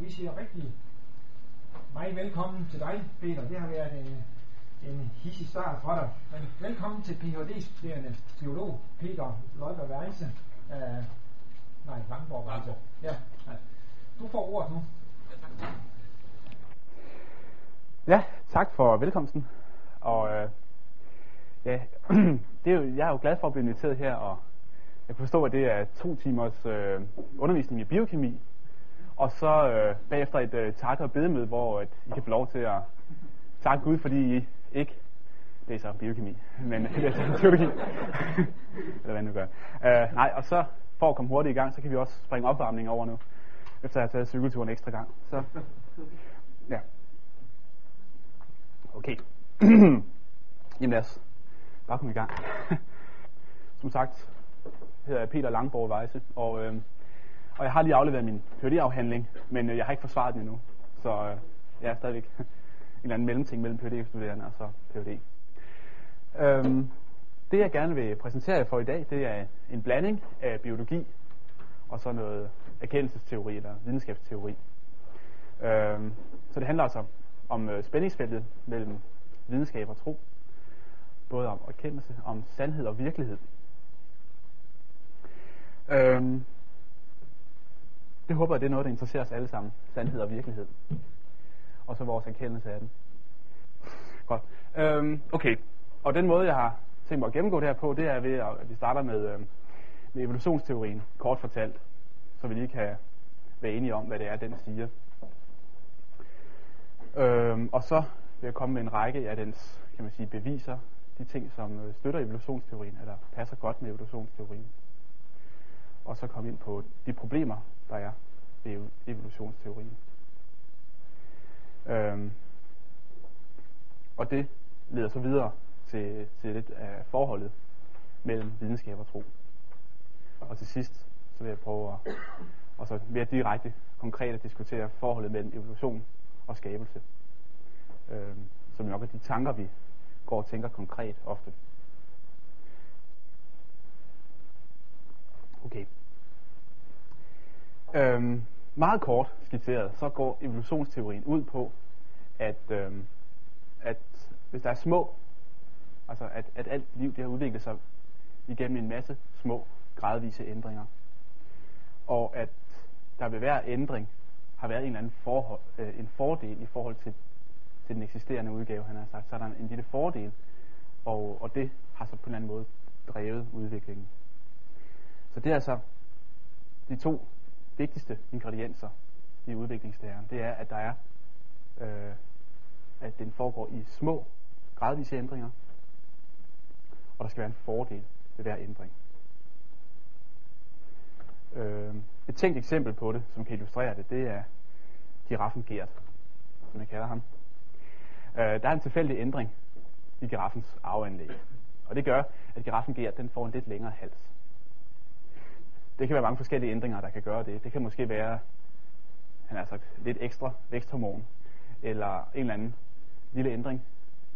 Og vi siger rigtig meget velkommen til dig, Peter. Det har været en, en hissig start fra dig. Men velkommen til Ph.D.-studerende biolog Peter Løjberg Weisse. Uh, nej, Langborg Weisse. Ja, ja. Du får ordet nu. Ja, tak for velkomsten. Og øh, ja, det er jo, jeg er jo glad for at blive inviteret her, og jeg kan forstå, at det er to timers øh, undervisning i biokemi, og så øh, bagefter et øh, tak- og bedemøde, hvor at I kan få lov til at takke Gud, fordi I ikke læser biokemi, men læser teologi. Eller hvad nu gør. Øh, nej, og så for at komme hurtigt i gang, så kan vi også springe opvarmning over nu, efter at have taget cykelturen en ekstra gang. Så, ja. Okay. Jamen lad os bare komme i gang. Som sagt hedder jeg Peter Langborg Weisse, og, øh, og jeg har lige afleveret min phd-afhandling, men øh, jeg har ikke forsvaret den endnu. Så øh, jeg er stadigvæk en eller anden mellemting mellem phd-studerende og så phd. Øhm, det jeg gerne vil præsentere jer for i dag, det er en blanding af biologi og så noget erkendelsesteori eller videnskabsteori. Øhm, så det handler altså om øh, spændingsfeltet mellem videnskab og tro. Både om erkendelse, om sandhed og virkelighed. Øhm, det håber jeg, det er noget, der interesserer os alle sammen. Sandhed og virkelighed. Og så vores erkendelse af den. Godt. Øhm, okay. Og den måde, jeg har tænkt mig at gennemgå det her på, det er ved, at vi starter med, øhm, med evolutionsteorien, kort fortalt. Så vi lige kan være enige om, hvad det er, den siger. Øhm, og så vil jeg komme med en række af dens kan man sige, beviser, de ting, som øh, støtter evolutionsteorien, eller passer godt med evolutionsteorien. Og så komme ind på de problemer, der er ved evolutionsteorien. Øhm, og det leder så videre til, til lidt af forholdet mellem videnskab og tro. Og til sidst, så vil jeg prøve at, og så mere direkte, konkret at diskutere forholdet mellem evolution og skabelse. Øhm, som nok er de tanker, vi går og tænker konkret ofte. Okay. Øhm, meget kort skitseret, så går evolutionsteorien ud på, at, øhm, at hvis der er små, altså at, at alt liv det har udviklet sig igennem en masse små, gradvise ændringer, og at der ved hver ændring har været en eller anden forhold, øh, en fordel i forhold til, til den eksisterende udgave, han har sagt. Så er der en, en lille fordel, og, og det har så på en eller anden måde drevet udviklingen. Så det er altså de to vigtigste ingredienser i udviklingslæren. Det er, at der er, øh, at den foregår i små, gradvise ændringer, og der skal være en fordel ved hver ændring. Øh, et tænkt eksempel på det, som kan illustrere det, det er giraffen Gert, som jeg kalder ham. Øh, der er en tilfældig ændring i giraffens arveanlæg. Og det gør, at giraffen Gert den får en lidt længere hals. Det kan være mange forskellige ændringer, der kan gøre det. Det kan måske være han har sagt, lidt ekstra væksthormon, eller en eller anden lille ændring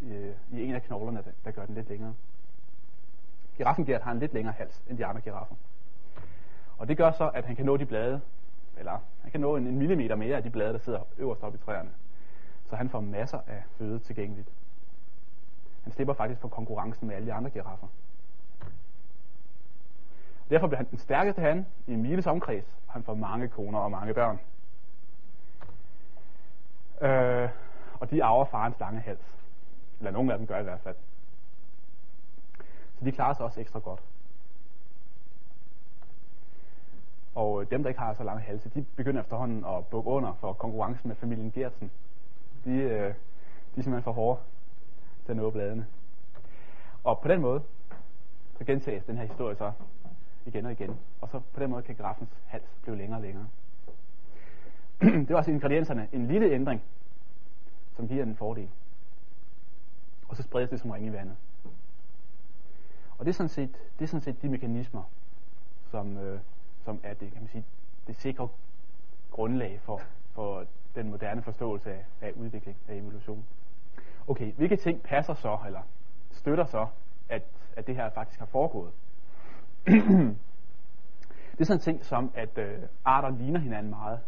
øh, i en af knoglerne, der, der gør den lidt længere. Giraffen Gert har en lidt længere hals end de andre giraffer. Og det gør så, at han kan nå de blade, eller han kan nå en, en millimeter mere af de blade, der sidder øverst oppe i træerne. Så han får masser af føde tilgængeligt. Han slipper faktisk for konkurrencen med alle de andre giraffer. Derfor blev han den stærkeste han i en miles omkreds, og han får mange koner og mange børn. Øh, og de arver farens lange hals. Eller nogen af dem gør i hvert fald. Så de klarer sig også ekstra godt. Og øh, dem, der ikke har så lange halse, de begynder efterhånden at bukke under for konkurrencen med familien Gertsen. De, øh, de er simpelthen for hårde til at nå bladene. Og på den måde, så gentages den her historie så igen og igen. Og så på den måde kan grafens hals blive længere og længere. det er også ingredienserne. En lille ændring, som giver en fordel. Og så spredes det som ring i vandet. Og det er sådan set, det er sådan set de mekanismer, som, øh, som er det, kan man sige, det sikre grundlag for, for den moderne forståelse af, af udvikling, af evolution. Okay, hvilke ting passer så, eller støtter så, at, at det her faktisk har foregået? Det er sådan en ting som, at øh, arter ligner hinanden meget.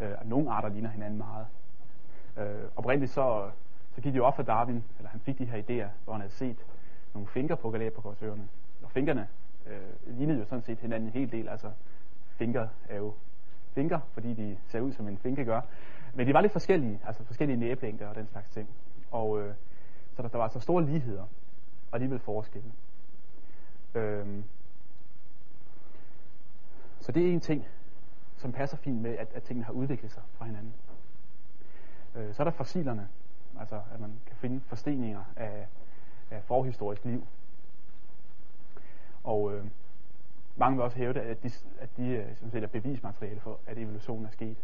Øh, nogle arter ligner hinanden meget. Øh, oprindeligt så, så gik det jo op for Darwin, eller han fik de her idéer, hvor han havde set nogle finker på Galapagosøerne. Og finkerne øh, lignede jo sådan set hinanden en hel del, altså finker er jo finker, fordi de ser ud som en finke gør. Men de var lidt forskellige, altså forskellige næblængder og den slags ting. Og øh, så der, der var altså store ligheder, og alligevel forskelle. Øhm, så det er en ting, som passer fint med, at, at tingene har udviklet sig fra hinanden. Øh, så er der fossilerne, altså at man kan finde forsteninger af, af forhistorisk liv. Og øh, mange vil også hævde, at de, at de øh, som set er bevismateriale for, at evolutionen er sket.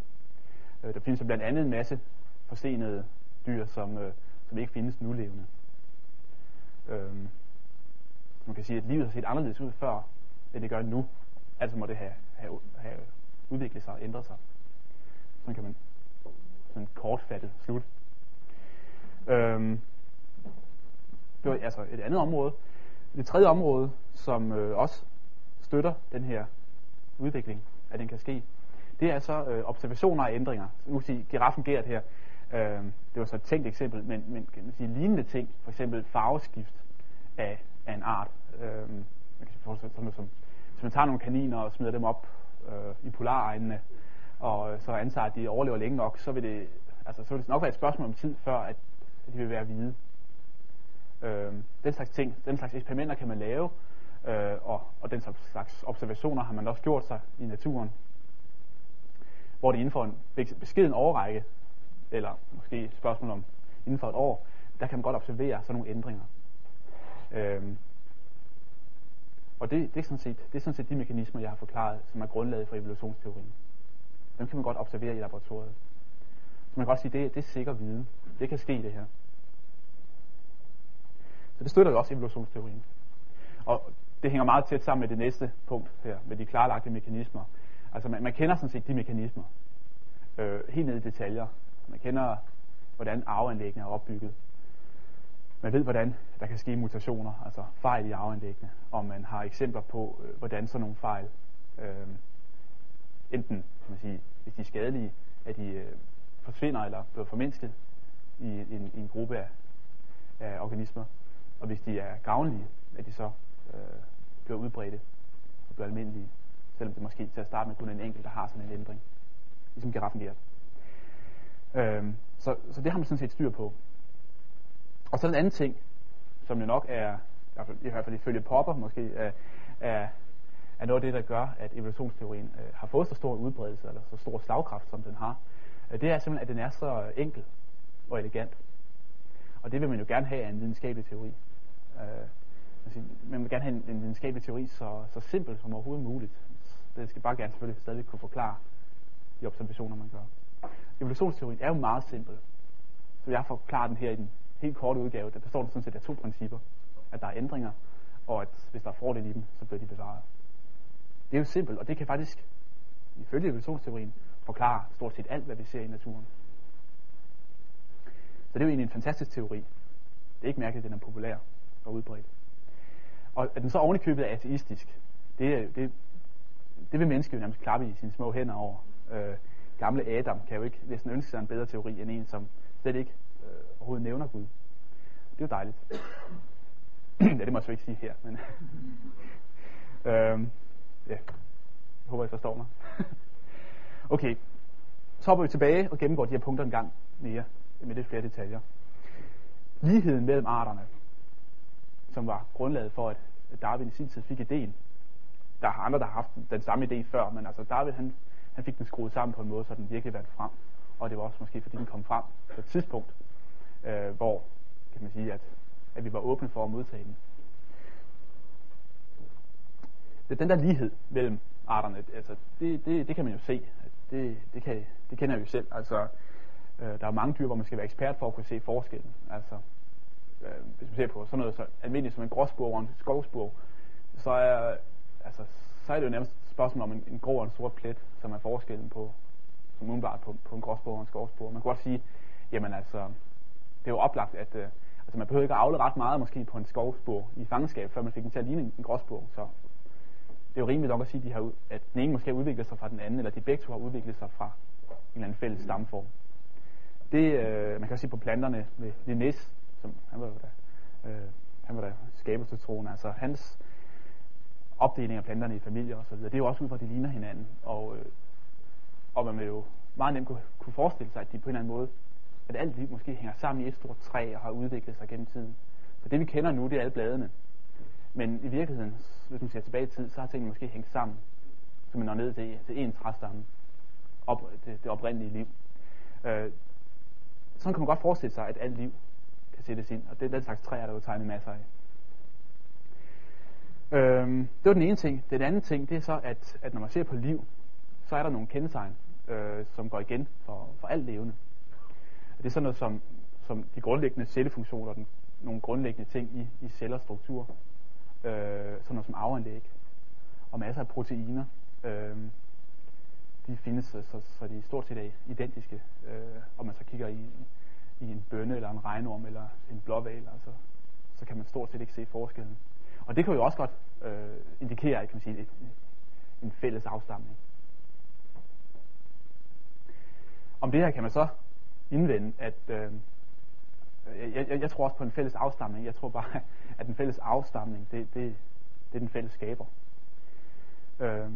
Øh, der findes blandt andet en masse forstenede dyr, som, øh, som ikke findes nulevende. Øh, man kan sige, at livet har set anderledes ud før, end det gør nu. Altså må det have, have, have udviklet sig og ændret sig. Sådan kan man sådan kortfattet slut. Øhm, det var altså et andet område. Det tredje område, som øh, også støtter den her udvikling, at den kan ske, det er så øh, observationer og ændringer. Så nu kan sige, giraffen Gert her, øh, det var så et tænkt eksempel, men, men kan man sige, lignende ting, for eksempel farveskift af, af en art. Øh, man kan forestille sådan noget som, hvis man tager nogle kaniner og smider dem op øh, i polaregnene, og øh, så antager, at de overlever længe nok, så vil det, altså, så vil det nok være et spørgsmål om tid, før at, at de vil være hvide. Øh, den slags ting, den slags eksperimenter kan man lave, øh, og, og den slags observationer har man også gjort sig i naturen, hvor det inden for en beskeden overrække, eller måske et spørgsmål om inden for et år, der kan man godt observere sådan nogle ændringer. Øhm, og det, det, er sådan set, det er sådan set de mekanismer, jeg har forklaret, som er grundlaget for evolutionsteorien. Dem kan man godt observere i laboratoriet. Så man kan godt sige, det, det er sikker viden. Det kan ske det her. Så det støtter jo også evolutionsteorien. Og det hænger meget tæt sammen med det næste punkt her, med de klarlagte mekanismer. Altså man, man kender sådan set de mekanismer, øh, helt ned i detaljer. Man kender, hvordan arveanlæggene er opbygget. Man ved, hvordan der kan ske mutationer, altså fejl i arveanlæggene, og man har eksempler på, øh, hvordan sådan nogle fejl, øh, enten kan man sige, hvis de er skadelige, at de øh, forsvinder eller bliver formindsket i, en, i en gruppe af, af organismer, og hvis de er gavnlige, at de så øh, bliver udbredte og bliver almindelige, selvom det måske til at starte med kun en enkelt, der har sådan en ændring, ligesom giraffen giver. Øh, så, så det har man sådan set styr på. Og så en anden ting, som jo nok er, i hvert fald ifølge Popper måske, er, er, er noget af det, der gør, at evolutionsteorien øh, har fået så stor udbredelse, eller så stor slagkraft, som den har. Øh, det er simpelthen, at den er så enkel og elegant. Og det vil man jo gerne have af en videnskabelig teori. Øh, altså, man vil gerne have en, en videnskabelig teori så, så simpel som overhovedet muligt. Det skal bare gerne selvfølgelig stadig kunne forklare de observationer, man gør. Evolutionsteorien er jo meget simpel. Så jeg har forklaret den her i den helt kort udgave, der består det sådan set af to principper. At der er ændringer, og at hvis der er fordel i dem, så bliver de bevaret. Det er jo simpelt, og det kan faktisk, ifølge evolutionsteorien, forklare stort set alt, hvad vi ser i naturen. Så det er jo egentlig en fantastisk teori. Det er ikke mærkeligt, at den er populær og udbredt. Og at den så ovenikøbet er ateistisk, det, det, det vil mennesket jo nærmest klappe i sine små hænder over. Øh, gamle Adam kan jo ikke næsten ønske sig en bedre teori end en, som slet ikke øh, overhovedet nævner Gud. Det er jo dejligt. ja, det må jeg så ikke sige her, men... øhm, ja, jeg håber, I forstår mig. okay, så hopper vi tilbage og gennemgår de her punkter en gang mere, med lidt flere detaljer. Ligheden mellem arterne, som var grundlaget for, at Darwin i sin tid fik ideen. Der er andre, der har haft den samme idé før, men altså Darwin, han, han fik den skruet sammen på en måde, så den virkelig vandt frem. Og det var også måske, fordi den kom frem på et tidspunkt, øh, hvor kan man sige, at, at vi var åbne for at modtage den. Det, den der lighed mellem arterne, altså, det, det, det kan man jo se. Det, det, kan, det kender vi jo selv. Altså, øh, der er mange dyr, hvor man skal være ekspert for at kunne se forskellen. Altså, øh, hvis man ser på sådan noget så almindeligt som en gråsbog og en skovsbog, så er, altså, så er det jo nærmest et spørgsmål om en, en grå og en sort plet, som er forskellen på, som på, på en gråsbog og en skovsbog. Man kan godt sige, jamen altså, det er jo oplagt, at øh, altså man behøver ikke at afle ret meget måske på en skovsbog i fangenskab, før man fik den til at ligne en, en gråsbog. Så det er jo rimeligt nok at sige, at, de har, at den ene måske har udviklet sig fra den anden, eller de begge to har udviklet sig fra, eller anden fælles stamform. Det, øh, man kan sige på planterne med Linnaeus, som han var da, øh, han var da skabelsestroen, altså hans opdeling af planterne i familier osv., det er jo også ud fra, at de ligner hinanden, og, øh, og man vil jo meget nemt kunne, kunne forestille sig, at de på en eller anden måde, at alt liv måske hænger sammen i et stort træ og har udviklet sig gennem tiden. Så det vi kender nu, det er alle bladene. Men i virkeligheden, hvis man ser tilbage i tid, så har tingene måske hængt sammen, så man når ned til, til én træstamme, op, det, det oprindelige liv. Øh, sådan kan man godt forestille sig, at alt liv kan sættes ind, og det er den slags træer, der er jo tegnet masser af. Øhm, det var den ene ting. Den anden ting, det er så, at, at når man ser på liv, så er der nogle kendetegn, øh, som går igen for, for alt levende. Det er sådan noget som, som de grundlæggende cellefunktioner, den, nogle grundlæggende ting i, i cellers struktur. Øh, sådan noget som arveanlæg og masser af proteiner. Øh, de findes, så, så, så de stort set er identiske, øh, om man så kigger i, i en bønne eller en regnorm eller en blåval, altså, så kan man stort set ikke se forskellen. Og det kan jo også godt øh, indikere kan man sige, en, en fælles afstamning. Om det her kan man så indvende, at øh, jeg, jeg, jeg tror også på en fælles afstamning. Jeg tror bare, at den fælles afstamning, det, det, det er den fælles skaber. Øh,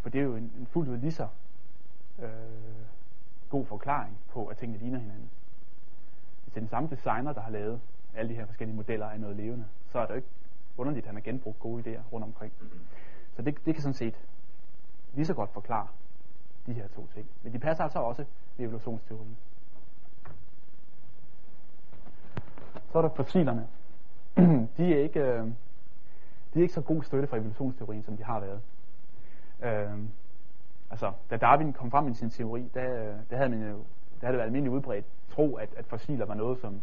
for det er jo en, en fuldt ud lige så øh, god forklaring på, at tingene ligner hinanden. Hvis det er den samme designer, der har lavet alle de her forskellige modeller af noget levende, så er det jo ikke underligt, at han har genbrugt gode idéer rundt omkring. Så det, det kan sådan set lige så godt forklare de her to ting. Men de passer altså også i evolutionsteorien. Så er der fossilerne. de, er ikke, øh, de er ikke så god støtte for evolutionsteorien, som de har været. Øh, altså, da Darwin kom frem med sin teori, der, øh, der havde man jo der havde det været almindelig udbredt tro, at, at fossiler var noget, som,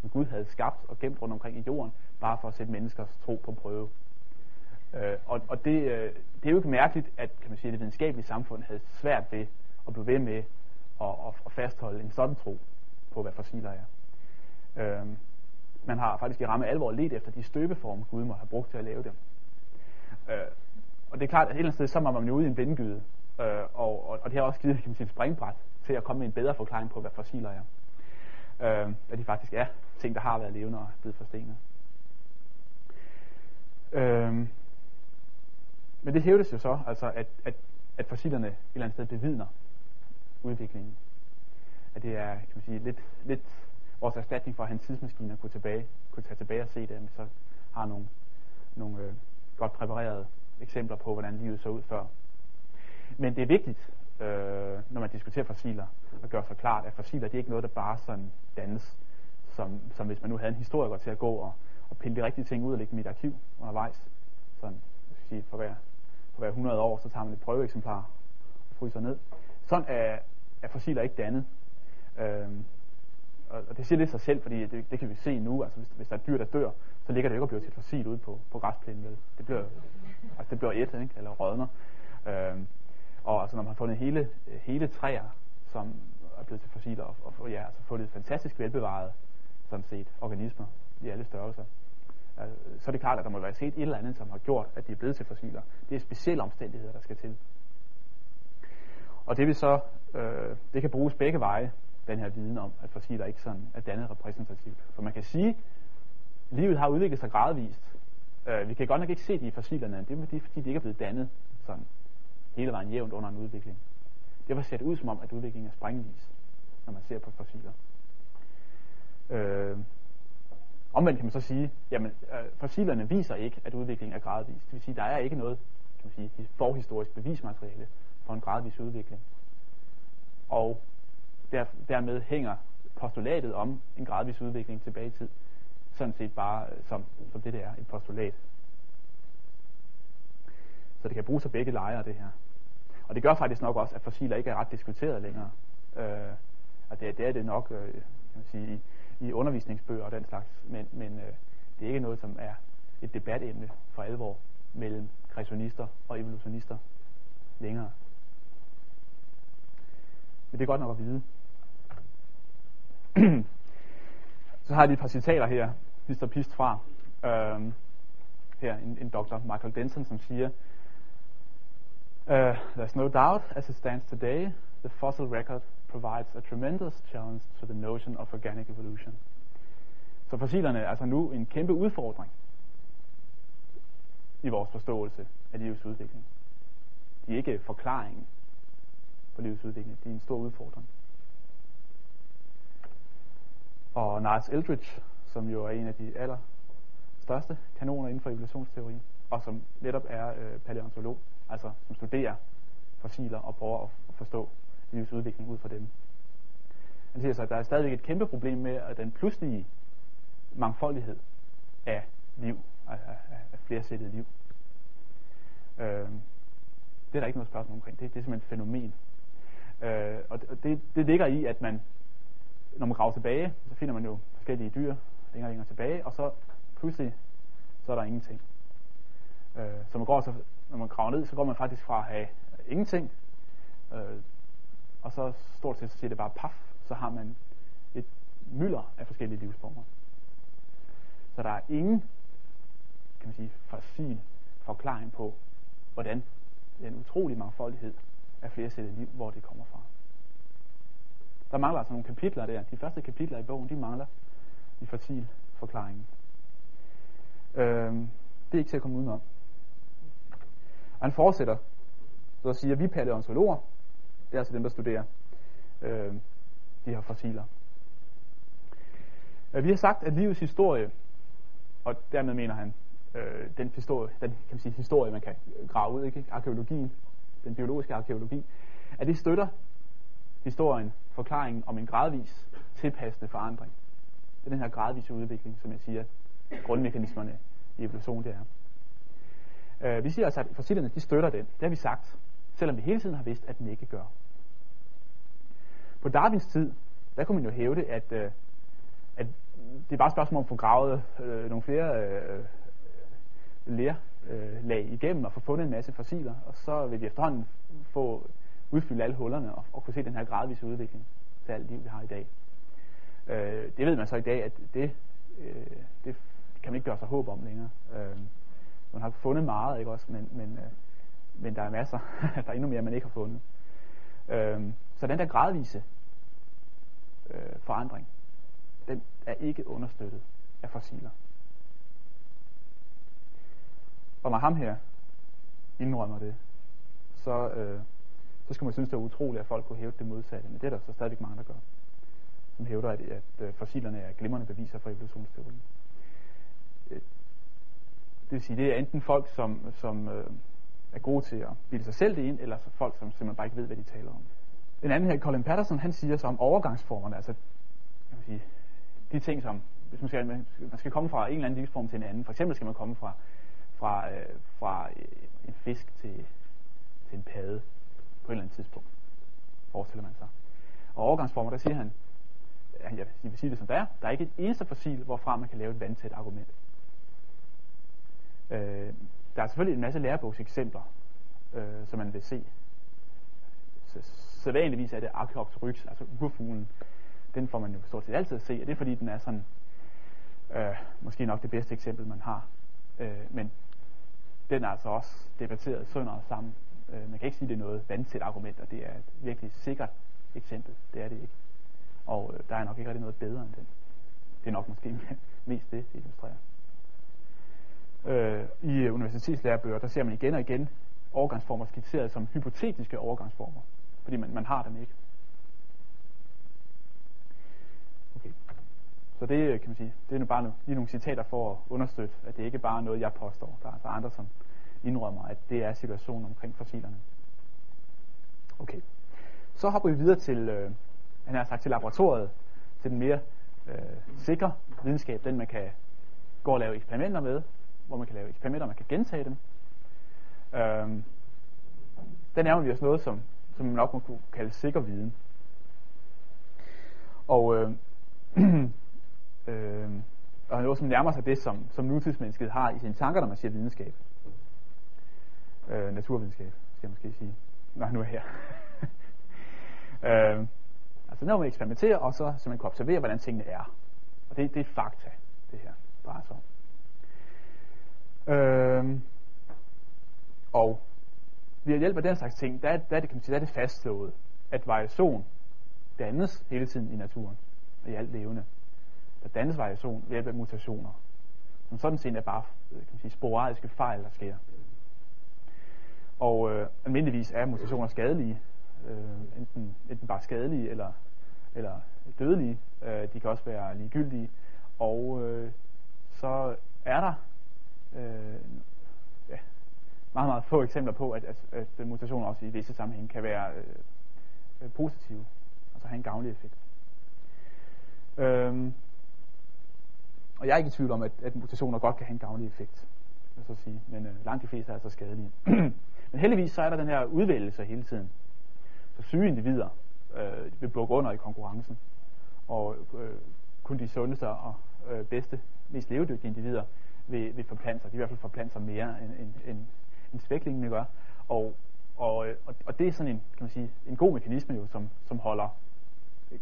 som Gud havde skabt og gemt rundt omkring i jorden, bare for at sætte menneskers tro på prøve. Øh, og og det, øh, det er jo ikke mærkeligt, at kan man sige, det videnskabelige samfund havde svært ved at blive ved med at, at, at fastholde en sådan tro på, hvad fossiler er. Øh, man har faktisk i ramme alvor let efter de støbeformer, Gud må have brugt til at lave dem. Øh, og det er klart, at et eller andet sted, så var man jo ude i en vindgyde, øh, og, og, og det har også givet kan man sige, en springbræt til at komme med en bedre forklaring på, hvad fossiler er. Øh, at de faktisk er ting, der har været levende og blevet forstenet. Øh, men det hævdes jo så, altså, at, at, at fossilerne et eller andet sted bevidner udviklingen. At det er kan man sige, lidt, lidt vores erstatning for at hans tidsmaskiner kunne, tilbage, kunne tage tilbage og se det, så har nogle, nogle øh, godt præparerede eksempler på, hvordan livet så ud før. Men det er vigtigt, øh, når man diskuterer fossiler, at gøre sig klart, at fossiler det er ikke noget, der bare sådan dannes, som, som hvis man nu havde en historiker til at gå og, og pille de rigtige ting ud og lægge dem i et arkiv undervejs. Sådan, jeg skal sige, for hver, for hver 100 år, så tager man et prøveeksemplar og fryser ned. Sådan er, er fossiler ikke dannet. Øh, og, og det siger lidt sig selv, fordi det, det kan vi se nu, altså hvis, hvis der er et dyr, der dør, så ligger det ikke og bliver til fossil ude på, på græsplænen, vel? Det bliver, altså det bliver et, ikke? eller rødner. Øhm, og altså når man har fundet hele, hele træer, som er blevet til fossiler, og, og ja, altså fundet fantastisk velbevaret, sådan set, organismer i alle størrelser, øh, så er det klart, at der må være set et eller andet, som har gjort, at de er blevet til fossiler. Det er specielle omstændigheder, der skal til. Og det vil så, øh, det kan bruges begge veje den her viden om, at fossiler ikke sådan er dannet repræsentativt. For man kan sige, at livet har udviklet sig gradvist. Øh, vi kan godt nok ikke se de i fossilerne, det er fordi, de ikke er blevet dannet sådan hele vejen jævnt under en udvikling. Det var set ud som om, at udviklingen er sprængvis, når man ser på fossiler. Øh, omvendt kan man så sige, jamen øh, fossilerne viser ikke, at udviklingen er gradvis. Det vil sige, der er ikke noget kan man sige, forhistorisk bevismateriale for en gradvis udvikling. Og der, dermed hænger postulatet om en gradvis udvikling tilbage i tid, sådan set bare øh, som, som det der er, et postulat. Så det kan bruges af begge lejre, det her. Og det gør faktisk nok også, at fossiler ikke er ret diskuteret længere. Øh, og det, det er det nok øh, kan man sige, i, i undervisningsbøger og den slags, men, men øh, det er ikke noget, som er et debatemne for alvor mellem kreationister og evolutionister længere. Men det er godt nok at vide. så har jeg lige et par citater her, Mr. Pist fra. Øhm, her en, en doktor, Michael Denson, som siger, uh, There's no doubt, as it stands today, the fossil record provides a tremendous challenge to the notion of organic evolution. Så fossilerne er altså nu en kæmpe udfordring i vores forståelse af livets udvikling. De er ikke forklaringen på livets udvikling, de er en stor udfordring. Og Niles Eldridge, som jo er en af de aller største kanoner inden for evolutionsteorien, og som netop er øh, paleontolog, altså som studerer fossiler og prøver at forstå livets udvikling ud fra dem. Han siger så, at der er stadigvæk et kæmpe problem med at den pludselige mangfoldighed af liv, af, af, af flersættet liv. Øh, det er der ikke noget spørgsmål omkring. Det, det er simpelthen et fænomen. Øh, og det, det ligger i, at man, når man graver tilbage, så finder man jo forskellige dyr længere og længere tilbage, og så pludselig, så er der ingenting. Øh, så man går så, når man graver ned, så går man faktisk fra at have øh, ingenting, øh, og så stort set så siger det bare paf, så har man et mylder af forskellige livsformer. Så der er ingen, kan man sige, fossil forklaring på, hvordan den utrolige mangfoldighed af flersættet liv, hvor det kommer fra. Der mangler altså nogle kapitler der. De første kapitler i bogen, de mangler i fossil forklaringen. Øhm, det er ikke til at komme udenom. Og han fortsætter, så siger, at vi paleontologer, det er altså dem, der studerer øh, de her fossiler. Øh, vi har sagt, at livets historie, og dermed mener han øh, den, historie, den kan man sige, historie, man kan grave ud, ikke? arkeologien, den biologiske arkeologi, at det støtter historien, forklaringen om en gradvis tilpassende forandring. Det er den her gradvise udvikling, som jeg siger, grundmekanismerne i evolution det er. Øh, vi siger altså, at fossilerne de støtter den. Det har vi sagt, selvom vi hele tiden har vidst, at den ikke gør. På Darwins tid, der kunne man jo hævde, at, øh, at det er bare et spørgsmål om at få gravet øh, nogle flere øh, lerlag øh, igennem og få fundet en masse fossiler, og så vil vi efterhånden få udfylde alle hullerne og, og kunne se den her gradvise udvikling til alt liv, vi har i dag. Øh, det ved man så i dag, at det, øh, det kan man ikke gøre sig håb om længere. Øh, man har fundet meget, ikke også, men, men, øh, men der er masser, der er endnu mere, man ikke har fundet. Øh, så den der gradvise øh, forandring, den er ikke understøttet af fossiler. Og når ham her indrømmer det, så, øh, så skal man synes, det er utroligt, at folk kunne hæve det modsatte. Men det er der så stadigvæk mange, der gør. Som hævder, at, at øh, fossilerne er glimrende beviser for evolutionsteorien. Øh, det vil sige, det er enten folk, som, som øh, er gode til at bilde sig selv det ind, eller så folk, som simpelthen bare ikke ved, hvad de taler om. En anden her, Colin Patterson, han siger så om overgangsformerne, altså jeg vil sige, de ting, som hvis man skal, man skal komme fra en eller anden livsform til en anden. For eksempel skal man komme fra, fra, øh, fra øh, en fisk til, til en padde et eller andet tidspunkt, forestiller man sig. Og overgangsformer, der siger han, jeg vil sige det som det er, der er ikke et eneste fossil, hvorfra man kan lave et vandtæt argument. Øh, der er selvfølgelig en masse lærebogseksempler, øh, som man vil se. Så, sædvanligvis er det Archaeopteryx, altså urfuglen. Den får man jo stort set altid at se, og det er fordi, den er sådan, øh, måske nok det bedste eksempel, man har. Øh, men den er altså også debatteret sønder og sammen. Øh, man kan ikke sige, at det er noget vandtæt argument, og det er et virkelig sikkert eksempel. Det er det ikke. Og øh, der er nok ikke rigtig noget bedre end den. Det er nok måske mest det, det illustrerer. Øh, I universitetslærebøger, der ser man igen og igen overgangsformer skitseret som hypotetiske overgangsformer, fordi man, man har dem ikke. Okay. Så det øh, kan man sige, det er nu bare nu, lige nogle citater for at understøtte, at det ikke bare er noget, jeg påstår. Der er altså andre, som indrømmer, at det er situationen omkring fossilerne. Okay. Så hopper vi videre til, øh, han har sagt til laboratoriet, til den mere øh, sikre videnskab, den man kan gå og lave eksperimenter med, hvor man kan lave eksperimenter, man kan gentage dem. Øhm, der nærmer vi os noget, som, som man nok må kunne kalde sikker viden. Og, øh, øh, og noget, som nærmer sig det, som, som nutidsmennesket har i sine tanker, når man siger videnskab. Øh, naturvidenskab, skal jeg måske sige, når han nu er her. øh, altså når man eksperimenterer, og så, så man kan observere, hvordan tingene er. Og det, det er fakta, det her drejer sig om. Øh, og ved hjælp af den slags ting, der, der, er det, kan man sige, der er det fastslået, at variation dannes hele tiden i naturen og i alt levende. Der dannes variation ved hjælp af mutationer, som sådan set er bare øh, kan man sige, sporadiske fejl, der sker. Og øh, almindeligvis er mutationer skadelige, øh, enten, enten bare skadelige eller, eller dødelige. Øh, de kan også være ligegyldige. Og øh, så er der øh, ja, meget, meget få eksempler på, at, at, at mutationer også i visse sammenhæng kan være øh, øh, positive, altså have en gavnlig effekt. Øhm, og jeg er ikke i tvivl om, at, at mutationer godt kan have en gavnlig effekt, vil så sige, men øh, langt de fleste er altså skadelige. men heldigvis så er der den her udvælgelse hele tiden. Så syge individer øh, vil bukke under i konkurrencen, og øh, kun de sundeste og øh, bedste, mest levedygtige individer vil, vil forplante sig. De i hvert fald forplante sig mere, end, end, end, end svæklingene gør. Og, og, og, og det er sådan en, kan man sige, en god mekanisme, jo, som, som holder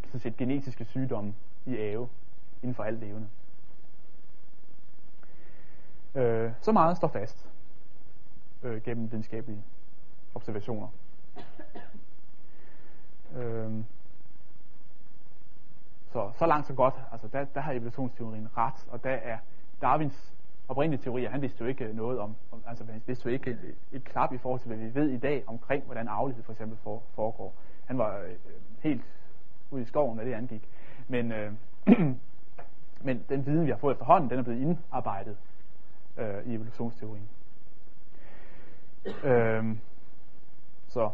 sådan set, genetiske sygdomme i ave inden for alt levende. Øh, så meget står fast øh, gennem videnskabelige observationer. øhm. så, så langt så godt. Altså, der, der har evolutionsteorien ret, og der er Darwins oprindelige teorier, han vidste jo ikke noget om, om altså han vidste jo ikke et, et klap i forhold til, hvad vi ved i dag omkring, hvordan arvelighed for eksempel for, foregår. Han var øh, helt ude i skoven, hvad det angik. Men, øh, men den viden, vi har fået efterhånden, den er blevet indarbejdet øh, i evolutionsteorien. Øhm, så